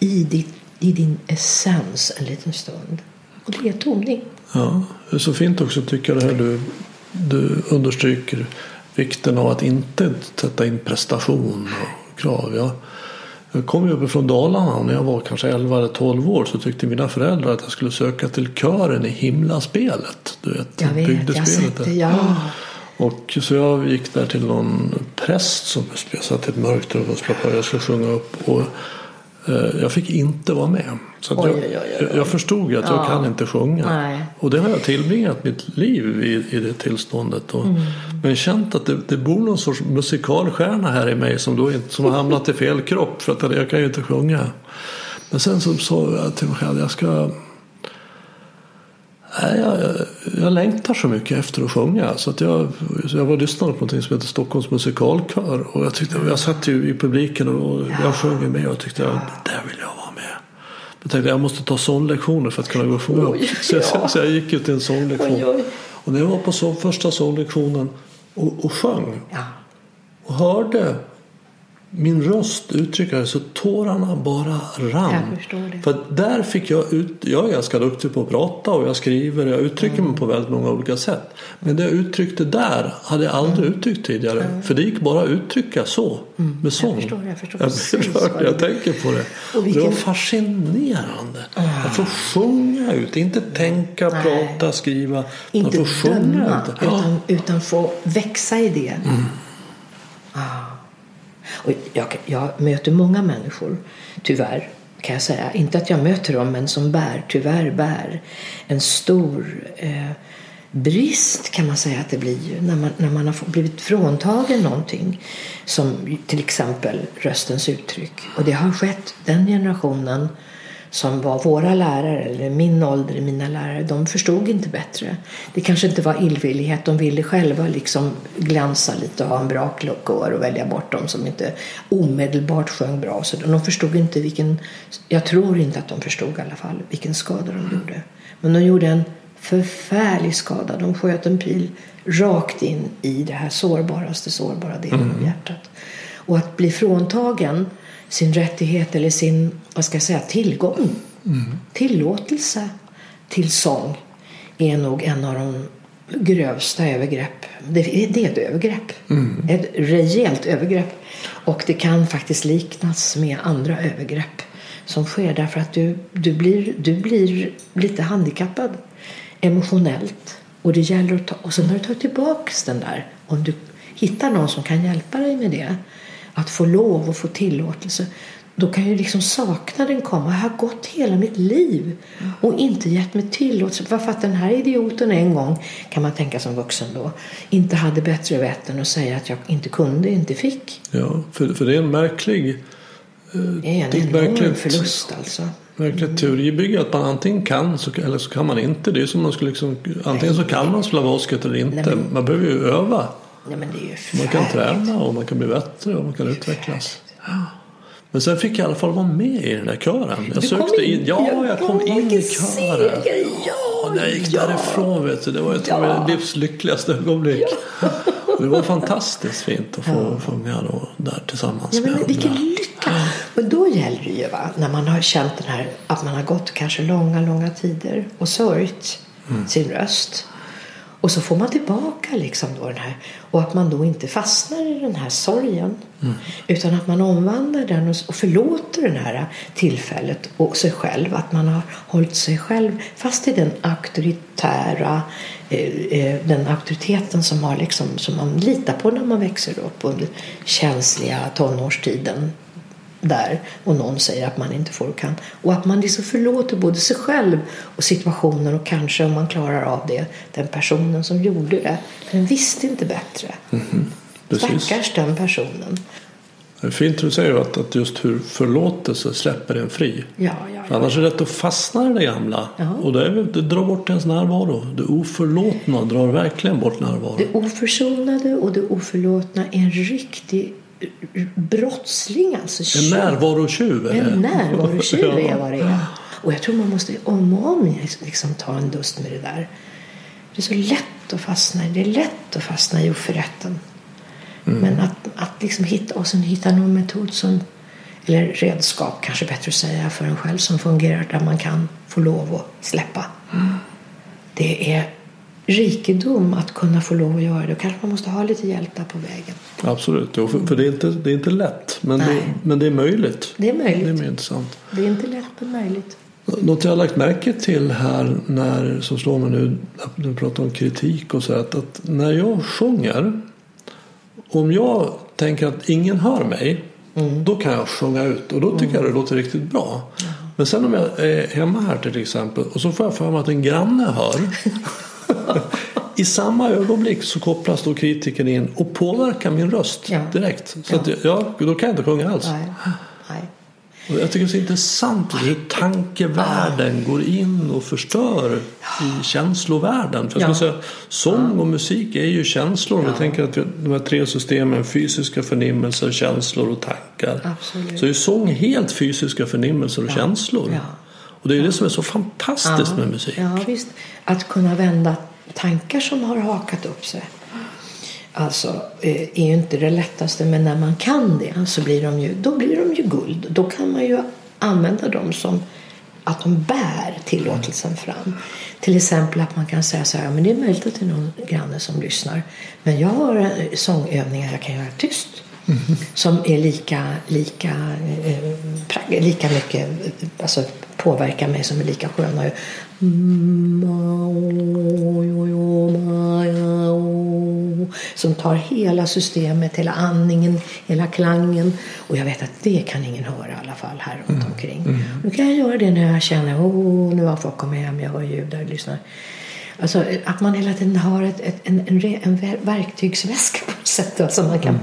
i, ditt, i din essens en liten stund. Och det är toning. Ja, det är så fint också tycker jag det här du, du understryker vikten av att inte sätta in prestation och krav. Jag, jag kom ju uppifrån Dalarna när jag var kanske 11 eller 12 år så tyckte mina föräldrar att jag skulle söka till kören i Himlaspelet. Du vet, Jag vet, jag bygdespelet sett där. det. Ja. Och så jag gick där till någon präst som jag satt i ett mörkt rum och jag skulle sjunga upp. Och jag fick inte vara med. Så Oj, jag, oj, oj, jag- jag förstod att jag Ja. kan inte sjunga. Nej. Och det har jag tillbringat mitt liv i, i det tillståndet. Och, Mm. Men känt att det, det bor någon sorts musikalstjärna här i mig som, då som har hamnat i fel kropp. För att jag kan ju inte sjunga. Men sen så sa jag till mig själv jag ska Nej, jag, jag, jag längtar så mycket efter att sjunga. Så att jag, så jag var och lyssnade på något som heter Stockholms musikalkör. Och jag, tyckte, jag satt ju i publiken och jag sjöng med och tyckte att där vill jag vara med. Jag tänkte jag måste ta sånglektioner för att kunna gå och sjunga. Oj, så, jag, ja. så jag gick ut till en sånglektion. Oj, oj. Och när jag var på så, första sånglektionen och, och sjöng Ja. och hörde min röst uttrycka det så tårarna bara rann. Förstår. För där fick jag ut, jag är ganska duktig på att prata och jag skriver och jag uttrycker Mm. mig på väldigt många olika sätt. Men det jag uttryckte där hade jag aldrig Mm. uttryckt tidigare. För det gick bara att uttrycka så med sång. förstår, jag förstår jag när jag tänker på det. Och Det var vilken- fascinerande. Att få sjunga ut, inte tänka, Nej. prata, skriva. Inte döma, utan, utan få växa i det. Mm. Ah. Och jag, jag möter många människor, tyvärr kan jag säga. Inte att jag möter dem, men som bär, tyvärr bär en stor eh, brist kan man säga att det blir ju när man, när man har blivit fråntagen någonting. Som till exempel röstens uttryck. Och det har skett den generationen som var våra lärare, eller min ålder, mina lärare, de förstod inte bättre. Det kanske inte var illvillighet, de ville själva liksom glänsa lite och ha en bra kör och välja bort dem som inte omedelbart sjöng bra. Så de förstod inte vilken, jag tror inte att de förstod i alla fall vilken skada de gjorde. Men de gjorde en Förfärlig skada. De sköt en pil rakt in i det här sårbaraste sårbara delen av hjärtat. Och att bli fråntagen sin rättighet eller sin vad ska jag säga, tillgång, tillåtelse till sång är nog en av de grövsta övergrepp. Det, det är ett övergrepp. Ett rejält övergrepp. Och det kan faktiskt liknas med andra övergrepp som sker därför att du, du, blir, du blir lite handikappad emotionellt. Och det gäller att ta, och sen när du tar tillbaka den där, om du hittar någon som kan hjälpa dig med det, att få lov och få tillåtelse, då kan ju liksom saknaden komma. Jag har gått hela mitt liv och inte gett mig tillåtelse. Varför att den här idioten en gång, kan man tänka som vuxen då, inte hade bättre vett än att säga att jag inte kunde, inte fick. Ja, för, för det är en märklig... eh, Det är en det är enorm förlust alltså. Verkligt teoribygge att man antingen kan så, eller så kan man inte. Det är som man skulle liksom, antingen så kan man spela basket eller inte. Nej, men- Man behöver ju öva. Nej, men det är ju Man kan träna och man kan bli bättre och man kan utvecklas. Men sen fick jag i alla fall vara med i den där kören. Jag Du sökte in- in. Ja, jag kom Ja, in i kören. Ja, när jag gick ja. därifrån vet du, det var tror Ja. mitt livs lyckligaste ögonblick. Och [LAUGHS] Det var fantastiskt fint att få sjunga då, där tillsammans Ja, men med vilken andra. lycka! Men då gäller det ju va, när man har känt den här, att man har gått kanske långa, långa tider och sörjt sin röst. Och så får man tillbaka liksom då den här och att man då inte fastnar i den här sorgen. Utan att man omvandlar den och, och förlåter det här tillfället och sig själv. Att man har hållit sig själv fast i den auktoritära eh, eh, den auktoriteten som, har liksom, som man litar på när man växer upp under känsliga tonårstiden där och någon säger att man inte får och kan. Och att man liksom förlåter både sig själv och situationen och kanske om man klarar av det den personen som gjorde det. För den visste inte bättre. Precis. Stackars den personen. Det är fint du säger att, att just hur förlåtelse släpper en fri. Ja, ja, ja. Annars är det lätt att fastna i det gamla. Ja. Och det, är, det drar bort ens närvaro. Det oförlåtna drar verkligen bort närvaro. Det oförsonade och det oförlåtna är en riktig brottsling. Alltså En tjuv. närvarotjuv. En närvarotjuv är vad det är. Och jag tror man måste om och om liksom ta en dust med det där. Det är så lätt att fastna i det. är lätt att fastna i oförrätten. Mm. Men att, att liksom hitta, och sen hitta någon metod som, eller redskap kanske bättre att säga, för en själv som fungerar där man kan få lov att släppa. Det är rikedom att kunna få lov att göra det. Och kanske man måste ha lite hjälp där på vägen. Absolut, jo, för, för det, är inte, det är inte lätt. Men det, men det är möjligt. Det är möjligt. Det är mer intressant. Det är inte lätt men möjligt. Något jag har lagt märke till här när, som slår mig nu, du pratar om kritik och så att, att när jag sjunger, om jag tänker att ingen hör mig, då kan jag sjunga ut och då tycker jag det låter riktigt bra. Men sen om jag är hemma här till exempel och så får jag för mig att en granne hör. [LAUGHS] I samma ögonblick så kopplas då kritiken in och påverkar min röst Ja. direkt. Så Ja. att ja, då kan jag inte sjunga alls. Nej. Nej. Och jag tycker det är så intressant hur tankevärlden går in och förstör i känslovärlden. För jag Ja. säga, sång och musik är ju känslor. Om vi tänker att de här tre systemen, fysiska förnimmelser, känslor och tankar. Absolut. Så är sång helt fysiska förnimmelser och känslor. Ja. Och det är det som är så fantastiskt med musik. Ja, visst. Att kunna vända tankar som har hakat upp sig. Alltså, eh, är ju inte det lättaste, men när man kan det så blir de ju, då blir de ju guld. Då kan man ju använda dem som att de bär tillåtelsen fram. Till exempel att man kan säga så här, men det är möjligt att det är någon granne som lyssnar. Men jag har eh, sångövningar jag kan göra tyst. Som är lika, lika, eh, lika mycket, alltså påverkar mig som är lika sköna. Som tar hela systemet, hela andningen, hela klangen. Och jag vet att det kan ingen höra i alla fall här runt omkring. Då kan jag göra det när jag känner oh, nu har folk kommit hem, jag hör ljud där, lyssnar. Alltså att man hela tiden har ett, ett, en, en, en ver- verktygsväska på något sätt. Alltså man kan,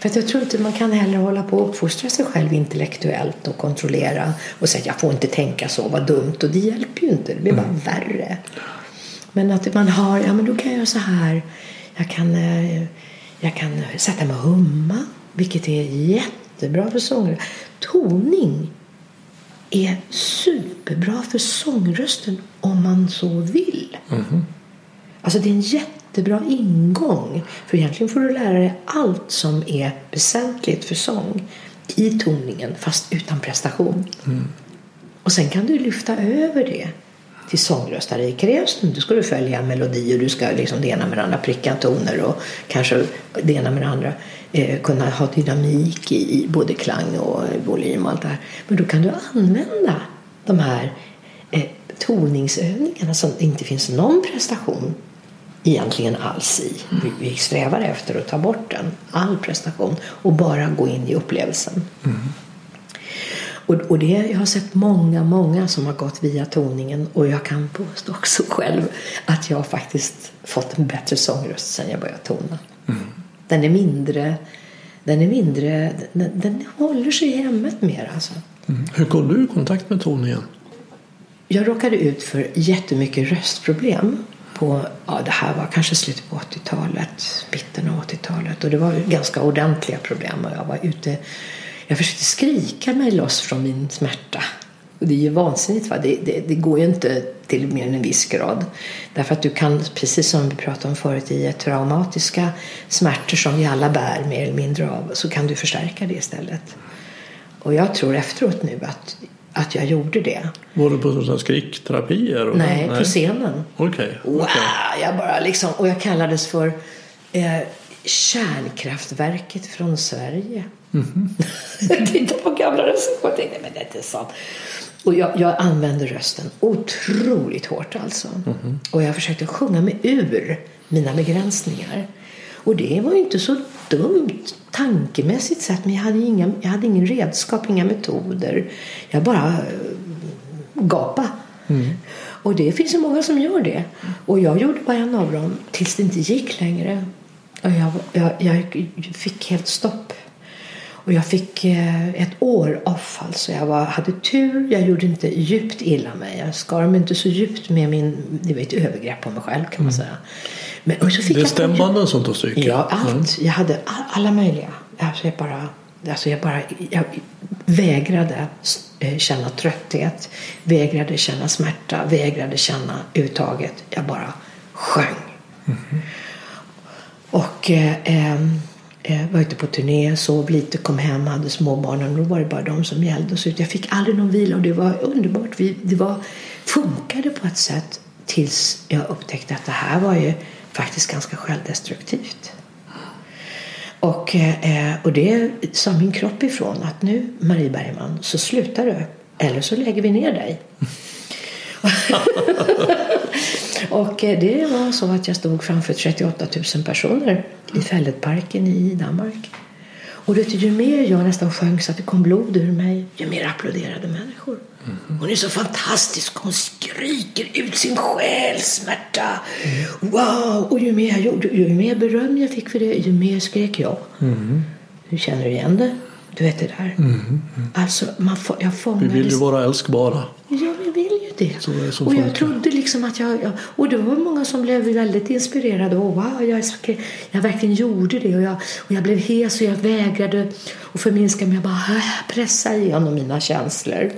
För att jag tror inte man kan heller hålla på och uppfostra sig själv intellektuellt och kontrollera och säga jag får inte tänka så, vad dumt. Och det hjälper ju inte, det blir bara värre. Men att man har, ja men då kan jag göra så här. Jag kan, eh, jag kan sätta mig och humma, vilket är jättebra för sångare. Toning är superbra för sångrösten om man så vill. Mhm. Alltså det är en jättebra ingång. För egentligen får du lära dig allt som är väsentligt för sång i toningen fast utan prestation. Och sen kan du lyfta över det till sångröst där det krävs. Då ska du följa melodi och du ska liksom det ena med det andra pricka toner och kanske det ena med det andra eh, kunna ha dynamik i, både klang och volym och allt det här. Men då kan du använda de här eh, toningsövningarna som det inte finns någon prestation egentligen alls i. Vi, vi strävar efter att ta bort den, all prestation och bara gå in i upplevelsen. Och, och det, jag har sett många, många som har gått via toningen och jag kan påstå också själv att jag har faktiskt fått en bättre sångröst sen jag började tona. Den är mindre, den är mindre, den, den håller sig i hemmet mer alltså. Mm. Hur kom du i kontakt med toningen? Jag råkade ut för jättemycket röstproblem. På, ja, det här var kanske slutet på 80-talet, mitten av 80-talet. Och det var ganska ordentliga problem. Och jag var ute, jag försökte skrika mig loss från min smärta. Och det är ju vansinnigt. Va? Det, det, det går ju inte till mer än en viss grad. Därför att du kan, precis som vi pratade om förut, i traumatiska smärtor som vi alla bär mer eller mindre av, så kan du förstärka det istället. Och jag tror efteråt nu att, att jag gjorde det. Var du på skrikterapier? och- Nej, på scenen. Okej. Wow, okej. jag bara liksom, och jag kallades för eh, kärnkraftverket från Sverige. [LAUGHS] jag tittade på gamla recensioner och tänkte men det är inte sant. Och jag, jag använde rösten otroligt hårt alltså. Och jag försökte sjunga mig ur mina begränsningar. Och det var ju inte så dumt tankemässigt sett men jag hade, inga, jag hade ingen redskap, inga metoder. Jag bara eh, gapa. Och det finns ju många som gör det. Och jag gjorde bara en av dem tills det inte gick längre. Och jag, jag, jag fick helt stopp. Och jag fick eh, ett år off. Alltså jag var, hade tur. Jag gjorde inte djupt illa mig. Jag skar mig inte så djupt med min... Det var ett övergrepp på mig själv kan man säga. Men, och så fick Det är stämbanden som tar stryk? Ja, allt. Jag hade all, alla möjliga. Alltså jag bara, alltså jag bara jag vägrade eh, känna trötthet, vägrade känna smärta, vägrade känna uttaget. Jag bara sjöng. Och eh, eh, eh, var ute på turné, sov lite, kom hem, hade småbarnen. Då var det bara de som gällde. Så jag fick aldrig någon vila och det var underbart. Det var, funkade på ett sätt tills jag upptäckte att det här var ju faktiskt ganska självdestruktivt. Och, eh, och det sa min kropp ifrån att nu Marie Bergman så slutar du eller så lägger vi ner dig. [LAUGHS] [LAUGHS] och eh, det var så att jag stod framför 38 000 personer i Fälletparken i Danmark. Och vet du, ju mer jag nästan sjöng så att det kom blod ur mig, ju mer applåderade människor. Hon är så fantastisk. Hon skriker ut sin själsmärta. Wow! Och ju mer, jag gjorde, ju mer beröm jag fick för det, ju mer skrek jag. Du känner igen det? Du vet det där? Alltså, man får, jag Vi fångade... vill ju vara älskbara. Ja, vi vill det som och jag trodde liksom att jag, jag... Och det var många som blev väldigt inspirerade. Och wow, jag, jag verkligen gjorde det. Och jag, och jag blev hes och jag vägrade att förminska mig. Jag bara äh, pressa igenom mina känslor.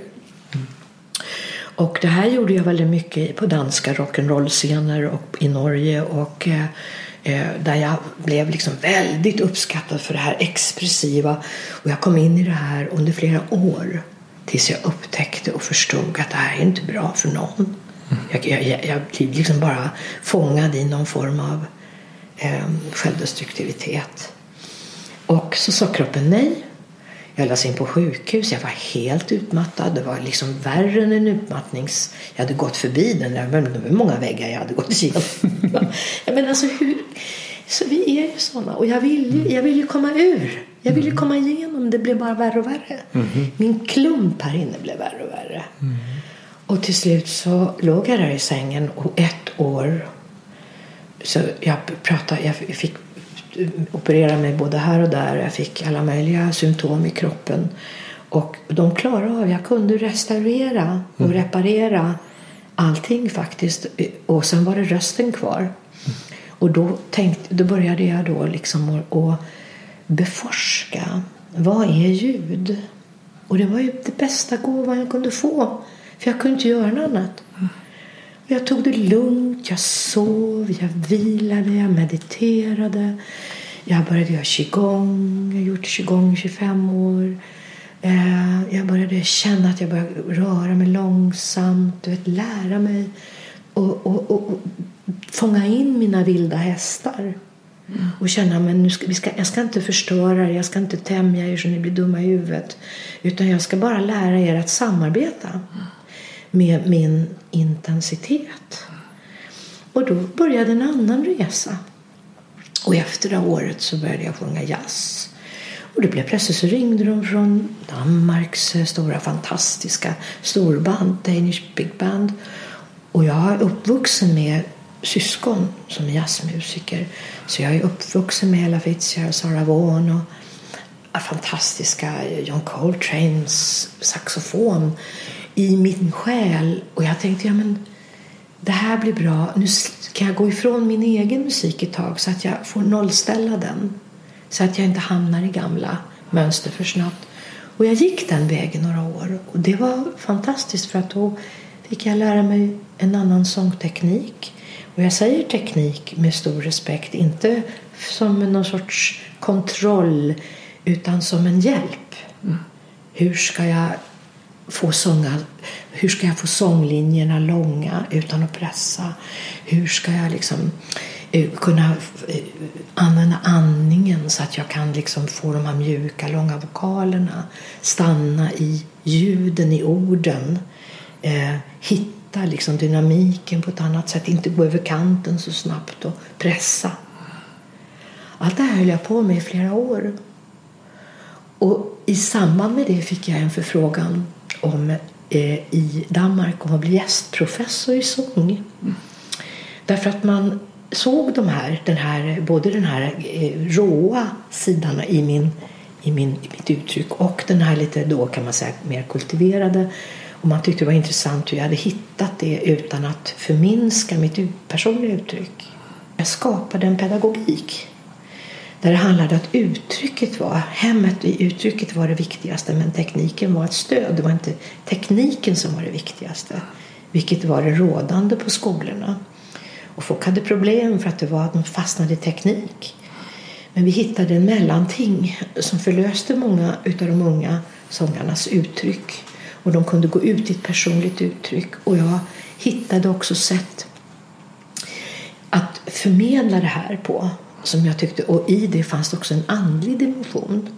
Och det här gjorde jag väldigt mycket på danska rock'n'roll-scener och i Norge. Och eh, eh, där jag blev liksom väldigt uppskattad för det här expressiva. Och jag kom in i det här under flera år. Tills jag upptäckte och förstod att det här är inte bra för någon. Jag, jag, jag, jag blev liksom bara fångad i någon form av eh, självdestruktivitet. Och så sa kroppen nej. Jag lades in på sjukhus. Jag var helt utmattad. Det var liksom värre än en utmattnings... Jag hade gått förbi den där. Men det var många väggar jag hade gått igenom. [LAUGHS] ja, men alltså hur... Så vi är ju sådana. Och jag vill ju, jag vill ju komma ur. Jag vill ju komma igenom. Det blev bara värre och värre. Min klump här inne blev värre och värre. Och till slut så låg jag där i sängen och ett år så jag pratade, jag fick operera mig både här och där. Jag fick alla möjliga symptom i kroppen. Och de klarade av, jag kunde restaurera och reparera allting faktiskt. Och sen var det rösten kvar. Och då, tänkte, då började jag då liksom att beforska. Vad är ljud? Och det var ju det bästa gåvan jag kunde få. För jag kunde inte göra något annat. Och jag tog det lugnt, jag sov, jag vilade, jag mediterade. Jag började göra qigong, jag har gjort qigong i 25 år. Eh, jag började känna att jag började röra mig långsamt, du vet, lära mig och, och, och, och fånga in mina vilda hästar. Och känna men nu ska, vi ska, jag ska inte förstöra er, jag ska inte tämja er så ni blir dumma i huvudet. Utan jag ska bara lära er att samarbeta med min intensitet. Och då började en annan resa. Och efter det året så började jag sjunga jazz. Och det blev plötsligt så ringde de från Danmarks eh, stora fantastiska storband, Danish Big Band. Och jag är uppvuxen med syskon som är jazzmusiker. Så jag är uppvuxen med Ella Fitzgerald, Sarah Vaughan och fantastiska John Coltranes saxofon i min själ. Och jag tänkte, ja men det här blir bra. Nu kan jag gå ifrån min egen musik ett tag så att jag får nollställa den. Så att jag inte hamnar i gamla mönster för snabbt. Och jag gick den vägen några år. Och det var fantastiskt för att då fick jag lära mig en annan sångteknik. Och jag säger teknik med stor respekt, inte som någon sorts kontroll utan som en hjälp. Mm. Hur ska jag få sånga, hur ska jag få sånglinjerna långa utan att pressa? Hur ska jag liksom eh, kunna eh, använda andningen så att jag kan liksom få de här mjuka, långa vokalerna stanna i ljuden, i orden. Eh, hitta liksom dynamiken på ett annat sätt, inte gå över kanten så snabbt och pressa. Allt det här höll jag på med i flera år. Och i samband med det fick jag en förfrågan om, eh, i Danmark om att bli gästprofessor i sång. Mm. Därför att man såg de här, den här, både den här eh, råa sidan i, min, i, min, i mitt uttryck och den här lite då kan man säga mer kultiverade. Och man tyckte det var intressant hur jag hade hittat det utan att förminska mitt personliga uttryck. Jag skapade en pedagogik där det handlade om att uttrycket var, hemmet i uttrycket var det viktigaste men tekniken var ett stöd. Det var inte tekniken som var det viktigaste, vilket var det rådande på skolorna. Och folk hade problem för att det var att de fastnade i teknik. Men vi hittade en mellanting som förlöste många av de unga sångarnas uttryck. Och de kunde gå ut i ett personligt uttryck. Och jag hittade också sätt att förmedla det här på som jag tyckte, och i det fanns också en andlig dimension.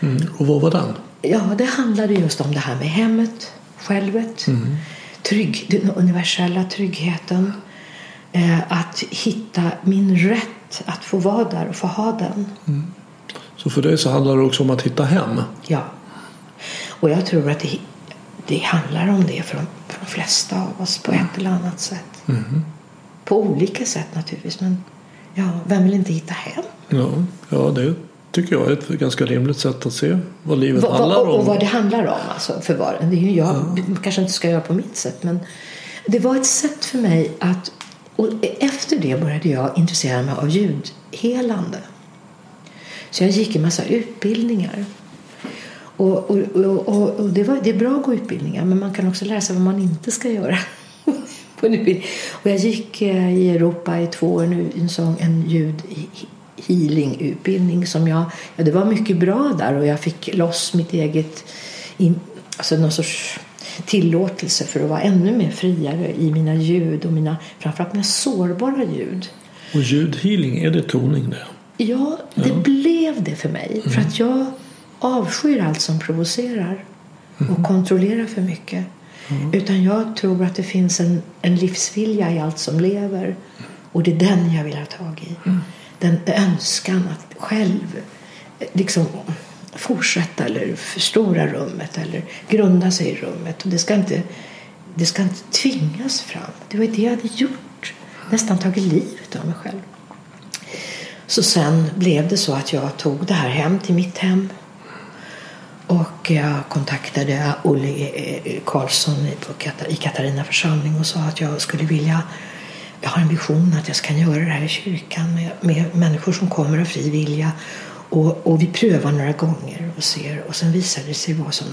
Mm. Och vad var den? Ja, det handlade just om det här med hemmet, självet, mm. trygg, den universella tryggheten. Eh, att hitta min rätt att få vara där och få ha den. Mm. Så för dig så handlar det också om att hitta hem? Ja. Och jag tror att det, det handlar om det för de, för de flesta av oss på ett eller annat sätt. Mm. På olika sätt naturligtvis. Men Ja, vem vill inte hitta hem? Ja, ja det tycker jag är ett ganska rimligt sätt att se vad livet va, handlar om. Och vad det handlar om alltså, för var Det är jag ja. kanske inte ska göra på mitt sätt men det var ett sätt för mig att och efter det började jag intressera mig av ljudhelande. Så jag gick en massa utbildningar. Och, och, och, och, det, var, det är bra att gå utbildningar men man kan också lära sig vad man inte ska göra [LAUGHS] på en utbildning. Och jag gick eh, i Europa i två år nu en sån en ljud healing-utbildning som jag, ja det var mycket bra där och jag fick loss mitt eget, in, alltså någon sorts tillåtelse för att vara ännu mer friare i mina ljud och mina, framförallt mina sårbara ljud. Och ljudhealing, är det toning det? Ja, det ja. blev det för mig. Mm. För att jag avskyr allt som provocerar och mm. kontrollerar för mycket. Mm. Utan jag tror att det finns en, en livsvilja i allt som lever. Och det är den jag vill ha tag i. Mm. Den önskan att själv liksom fortsätta eller förstora rummet eller grunda sig i rummet. Och det ska inte, det ska inte tvingas fram. Det var det jag hade gjort. Nästan tagit livet av mig själv. Så sen blev det så att jag tog det här hem till mitt hem och jag kontaktade Olle eh, Karlsson i Katarina församling och sa att jag skulle vilja jag har en vision att jag ska göra det här i kyrkan med, med människor som kommer av fri vilja Och, och vi prövar några gånger och ser och sen visade det sig vara som,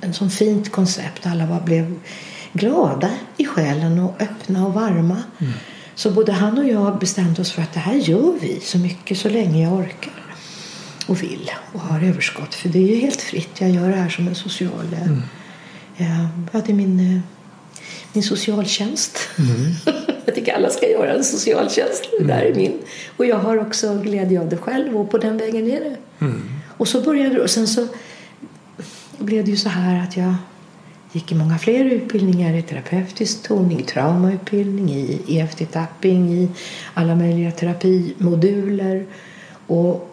en sån fint koncept. Alla var, blev glada i själen och öppna och varma. Mm. Så både han och jag bestämde oss för att det här gör vi så mycket så länge jag orkar och vill och har överskott. För det är ju helt fritt. Jag gör det här som en social... Mm. Ja, det är min, eh, min socialtjänst. Mm. [LAUGHS] jag tycker alla ska göra en socialtjänst. Det där är min. Och jag har också glädje av det själv och på den vägen är det. Mm. Och så började det. Och sen så blev det ju så här att jag gick i många fler utbildningar i terapeutisk toning, traumautbildning, i EFT-tapping, i alla möjliga terapimoduler. Och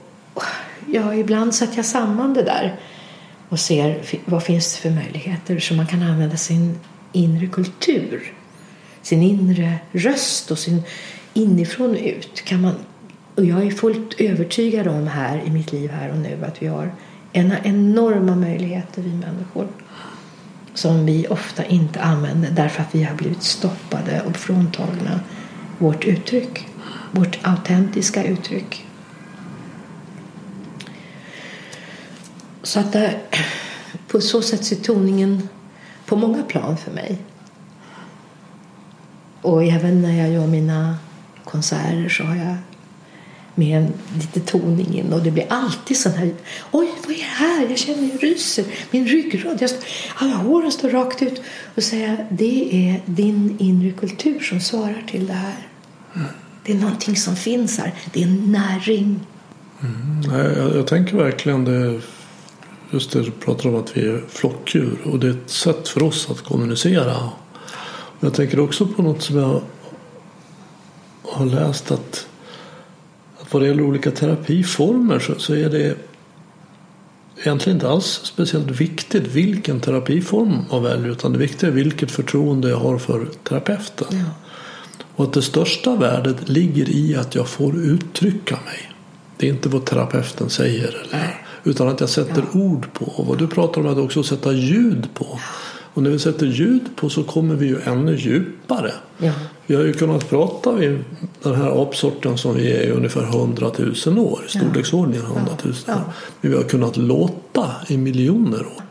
ja, ibland sätter jag samman det där och ser vad finns det för möjligheter så man kan använda sin inre kultur, sin inre röst och sin inifrån ut. Kan man, och jag är fullt övertygad om här i mitt liv här och nu att vi har enorma möjligheter vi människor som vi ofta inte använder därför att vi har blivit stoppade och fråntagna vårt uttryck, vårt autentiska uttryck. Så att det, på så sätt ser toningen på många plan för mig. Och även när jag gör mina konserter så har jag med en lite toning in och det blir alltid sån här Oj, vad är det här? Jag känner jag ryser. Min ryggrad. Jag, alla håren står rakt ut. Och säga det är din inre kultur som svarar till det här. Mm. Det är någonting som finns här. Det är näring. Mm. Jag, jag, tänker verkligen det just det du pratar om att vi är flockdjur och det är ett sätt för oss att kommunicera. Jag tänker också på något som jag har läst att vad det gäller olika terapiformer så, så är det egentligen inte alls speciellt viktigt vilken terapiform man väljer utan det viktiga är vilket förtroende jag har för terapeuten. Ja. Och att det största värdet ligger i att jag får uttrycka mig. Det är inte vad terapeuten säger. Eller, utan att jag sätter ja. ord på. Och vad du pratar om är att också sätta ljud på. Och när vi sätter ljud på så kommer vi ju ännu djupare. Ja. Vi har ju kunnat prata vid den här apsorten som vi är i ungefär 100 000 år. I storleksordningen 100 000 år. Men vi har kunnat låta i miljoner år.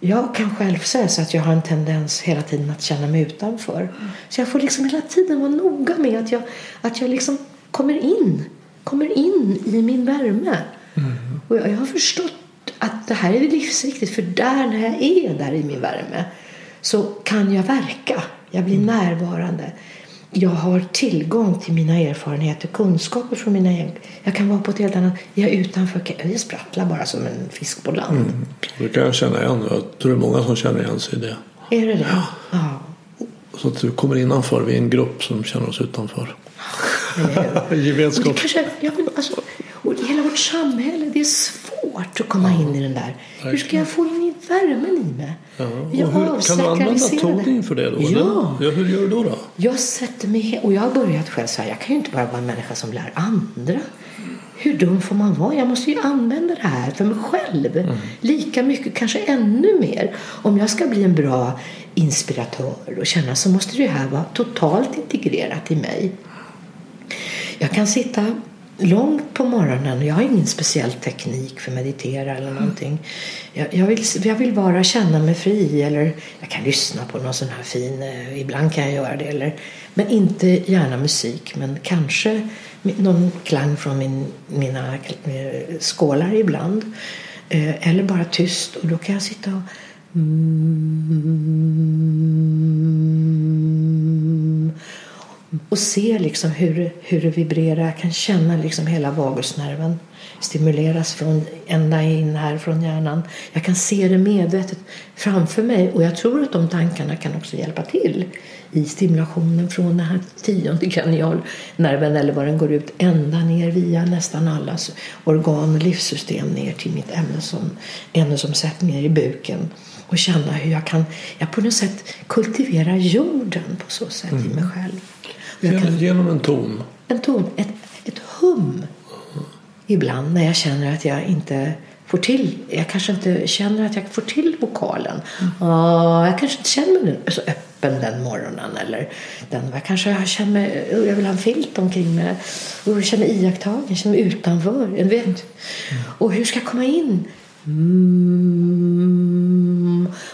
Jag kan själv säga så att jag har en tendens hela tiden att känna mig utanför. Så jag får liksom hela tiden vara noga med att jag, att jag liksom kommer in, kommer in i min värme. Mm. Och jag, jag har förstått att det här är livsviktigt för där när jag är där i min värme så kan jag verka. Jag blir mm. närvarande. Jag har tillgång till mina erfarenheter, kunskaper från mina egna. Jag kan vara på ett helt annat... Jag är utanför. Jag sprattlar bara som en fisk på land. Mm. Det kan jag känna igen. Jag tror det är många som känner igen sig i det. Är det det? Ja. ja. Så att du kommer innanför. Vi är en grupp som känner oss utanför. [LAUGHS] Gemenskap. ja, alltså, och hela vårt samhälle, det är svårt att komma ja, in i den där. Verkligen. Hur ska jag få in i värmen i mig? Ja. hur, kan du använda toning för det då? Ja. ja. Hur gör du då? då? Jag sätter mig och jag har börjat själv så här. Jag kan ju inte bara vara en människa som lär andra. Hur dum får man vara? Jag måste ju använda det här för mig själv. Mm. Lika mycket, kanske ännu mer. Om jag ska bli en bra inspiratör och känna så måste det här vara totalt integrerat i mig. Jag kan sitta långt på morgonen. Jag har ingen speciell teknik för att meditera eller någonting. Jag, jag, vill, jag vill bara känna mig fri eller jag kan lyssna på någon sån här fin, eh, ibland kan jag göra det. Eller, men inte gärna musik men kanske någon klang från min, mina eh, skålar ibland. Eh, eller bara tyst och då kan jag sitta och mm, och se liksom hur, hur det vibrerar. Jag kan känna liksom hela vagusnerven stimuleras från ända in här från hjärnan. Jag kan se det medvetet framför mig och jag tror att de tankarna kan också hjälpa till i stimulationen från den här tionde kranialnerven eller vad den går ut ända ner via nästan allas organ och livssystem ner till mitt ämnesomsättningar i buken och känna hur jag kan jag på något sätt kultivera jorden på så sätt mm. i mig själv. Kan, Genom en ton? En ton, ett, ett hum. Ibland när jag känner att jag inte får till, jag kanske inte känner att jag får till vokalen. Mm. Uh, jag kanske inte känner mig så öppen den morgonen. Eller den, jag kanske jag känner mig, jag vill ha en filt omkring mig. Och jag känner mig iakttagen, jag känner mig utanför. Jag vet. Och hur ska jag komma in? Mm.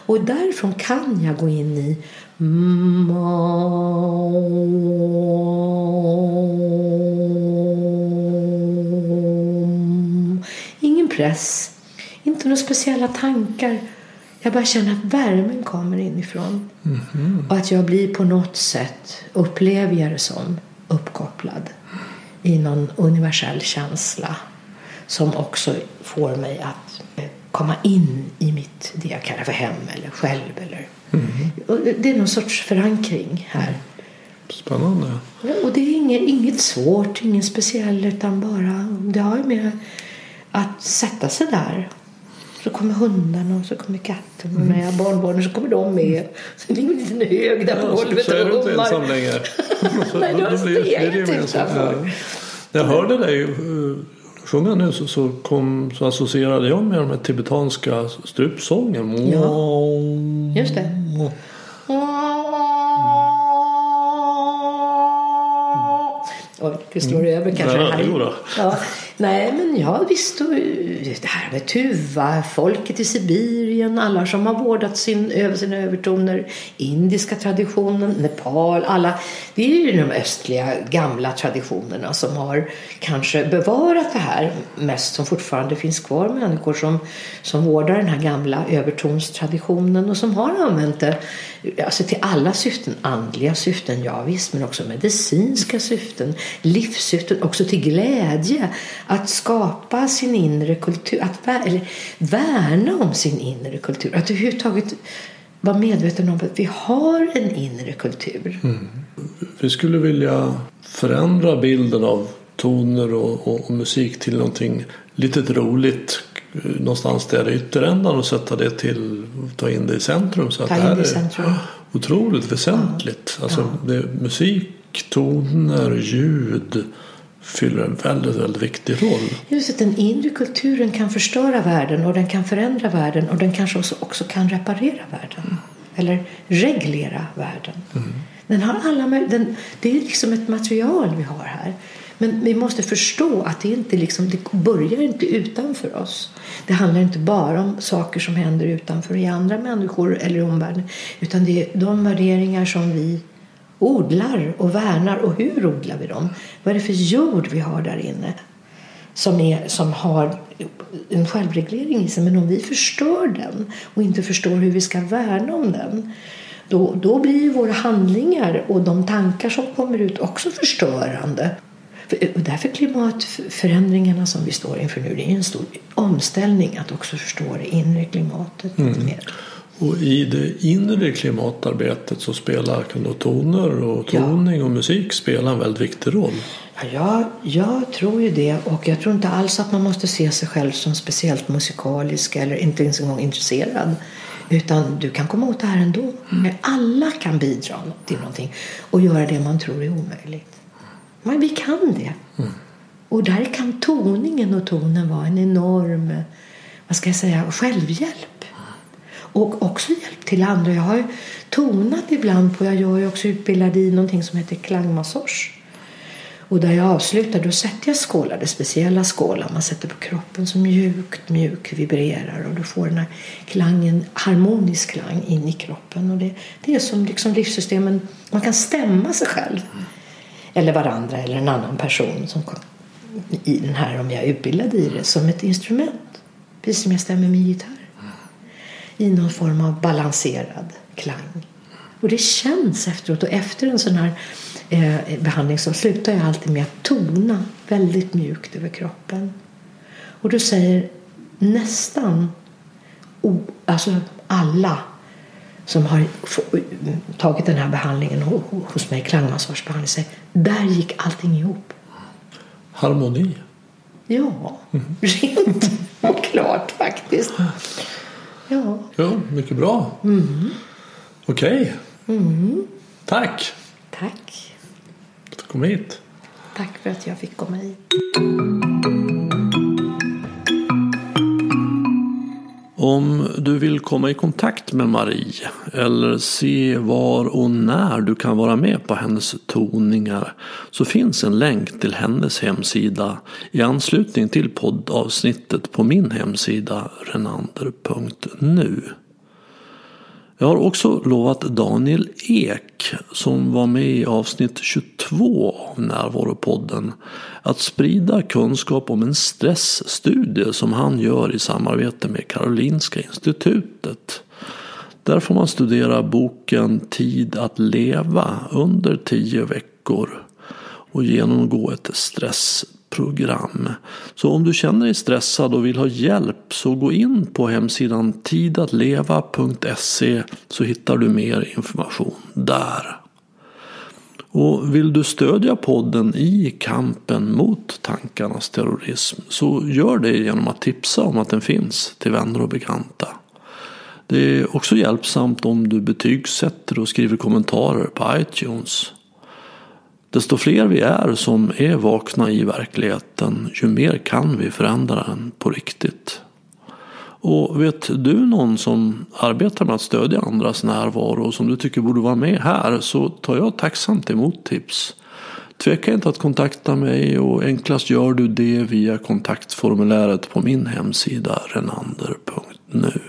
Och därifrån kan jag gå in i mm. Ingen press, inte några speciella tankar. Jag bara känner att värmen kommer inifrån. Mm. Och att jag blir på något sätt, upplever jag det som, uppkopplad i någon universell känsla som också får mig att komma in i mitt, det jag kallar för hem eller själv. Eller, mm. Det är någon sorts förankring här. Spännande. Och det är inget, inget svårt, ingen speciell utan bara det har ju med att sätta sig där. Så kommer hundarna och så kommer katten och mm. när jag barnbarnen så kommer de med. Så det är en liten hög där på ja, golvet så, så är du inte ensam längre. [LAUGHS] Nej, du har steget utanför. Jag hörde dig eh, sjunga nu så, så, kom, så associerade jag med de här tibetanska strupsången. Ja, just det. Oj, det slår mm. över kanske. Ja, här. Nej, men jag visst. Eh, det här med Tuva, folket i Sibirien, alla som har vårdat sin, över sina övertoner, indiska traditionen, Nepal, alla. Det är ju de östliga gamla traditionerna som har kanske bevarat det här mest som fortfarande finns kvar. Människor som, som vårdar den här gamla övertonstraditionen och som har använt det alltså till alla syften. Andliga syften, ja visst, men också medicinska syften, livssyften, också till glädje att skapa sin inre kultur, att eller värna om sin inre kultur. Att överhuvudtaget vara medveten om att vi har en inre kultur. Mm. Vi skulle vilja förändra bilden av toner och, och, och musik till någonting lite roligt någonstans där i ytterändan och sätta det till, ta in det i centrum. Så att det här är otroligt väsentligt. Ja. Alltså, ja. Det, musik, toner, ljud fyller en väldigt, väldigt viktig roll. Just att den inre kulturen kan förstöra världen och den kan förändra världen och den kanske också, också kan reparera världen. Eller reglera världen. Mm. Den har alla, den, det är liksom ett material vi har här. Men vi måste förstå att det inte liksom, det börjar inte utanför oss. Det handlar inte bara om saker som händer utanför i andra människor eller i omvärlden. Utan det är de värderingar som vi odlar och värnar. Och hur odlar vi dem? Vad är det för jord vi har där inne? Som, är, som har en självreglering i sig. Men om vi förstör den och inte förstår hur vi ska värna om den då, då blir våra handlingar och de tankar som kommer ut också förstörande. Och därför klimatförändringarna som vi står inför nu, det är en stor omställning att också förstå det inre klimatet mm. mer. Och i det inre klimatarbetet så spelar då toner och toning ja. och musik spela en väldigt viktig roll. Ja, jag, jag tror ju det och jag tror inte alls att man måste se sig själv som speciellt musikalisk eller inte ens en gång intresserad. Utan du kan komma åt det här ändå. Mm. Alla kan bidra till någonting och göra det man tror är omöjligt. Men vi kan det. Mm. Och där kan toningen och tonen vara en enorm vad ska jag säga, självhjälp. Och också hjälp till andra. Jag har tonat ibland på, jag är också utbildad i någonting som heter klangmassage. Och där jag avslutar då sätter jag skålar, det speciella skålar man sätter på kroppen som mjukt, mjukt vibrerar och du får den här klangen, harmonisk klang in i kroppen. Och det, det är som liksom livssystemen, man kan stämma sig själv eller varandra eller en annan person som kom i den här, om jag är utbildad i det, som ett instrument. Precis som jag stämmer min gitarr. I någon form av balanserad klang. Och det känns efteråt. Och efter en sån här eh, behandling så slutar jag alltid med att tona väldigt mjukt över kroppen. Och då säger nästan alltså alla som har tagit den här behandlingen hos mig, klangmassagebehandling, säger där gick allting ihop. Harmoni? Ja, mm. [LAUGHS] rent och klart faktiskt. Ja, ja mycket bra. Mm. Okej. Okay. Mm. Tack. Tack. Att du kom hit. Tack för att jag fick komma hit. Om du vill komma i kontakt med Marie eller se var och när du kan vara med på hennes toningar så finns en länk till hennes hemsida i anslutning till poddavsnittet på min hemsida renander.nu. Jag har också lovat Daniel Ek, som var med i avsnitt 22 av Närvaropodden, att sprida kunskap om en stressstudie som han gör i samarbete med Karolinska institutet. Där får man studera boken Tid att leva under tio veckor och genomgå ett stressprogram. Så om du känner dig stressad och vill ha hjälp så gå in på hemsidan tidatleva.se så hittar du mer information där. Och vill du stödja podden i kampen mot tankarnas terrorism så gör det genom att tipsa om att den finns till vänner och bekanta. Det är också hjälpsamt om du betygsätter och skriver kommentarer på iTunes. Desto fler vi är som är vakna i verkligheten, ju mer kan vi förändra den på riktigt. Och vet du någon som arbetar med att stödja andras närvaro och som du tycker borde vara med här så tar jag tacksamt emot tips. Tveka inte att kontakta mig och enklast gör du det via kontaktformuläret på min hemsida renander.nu.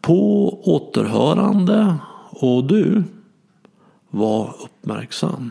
På återhörande och du, var uppmärksam.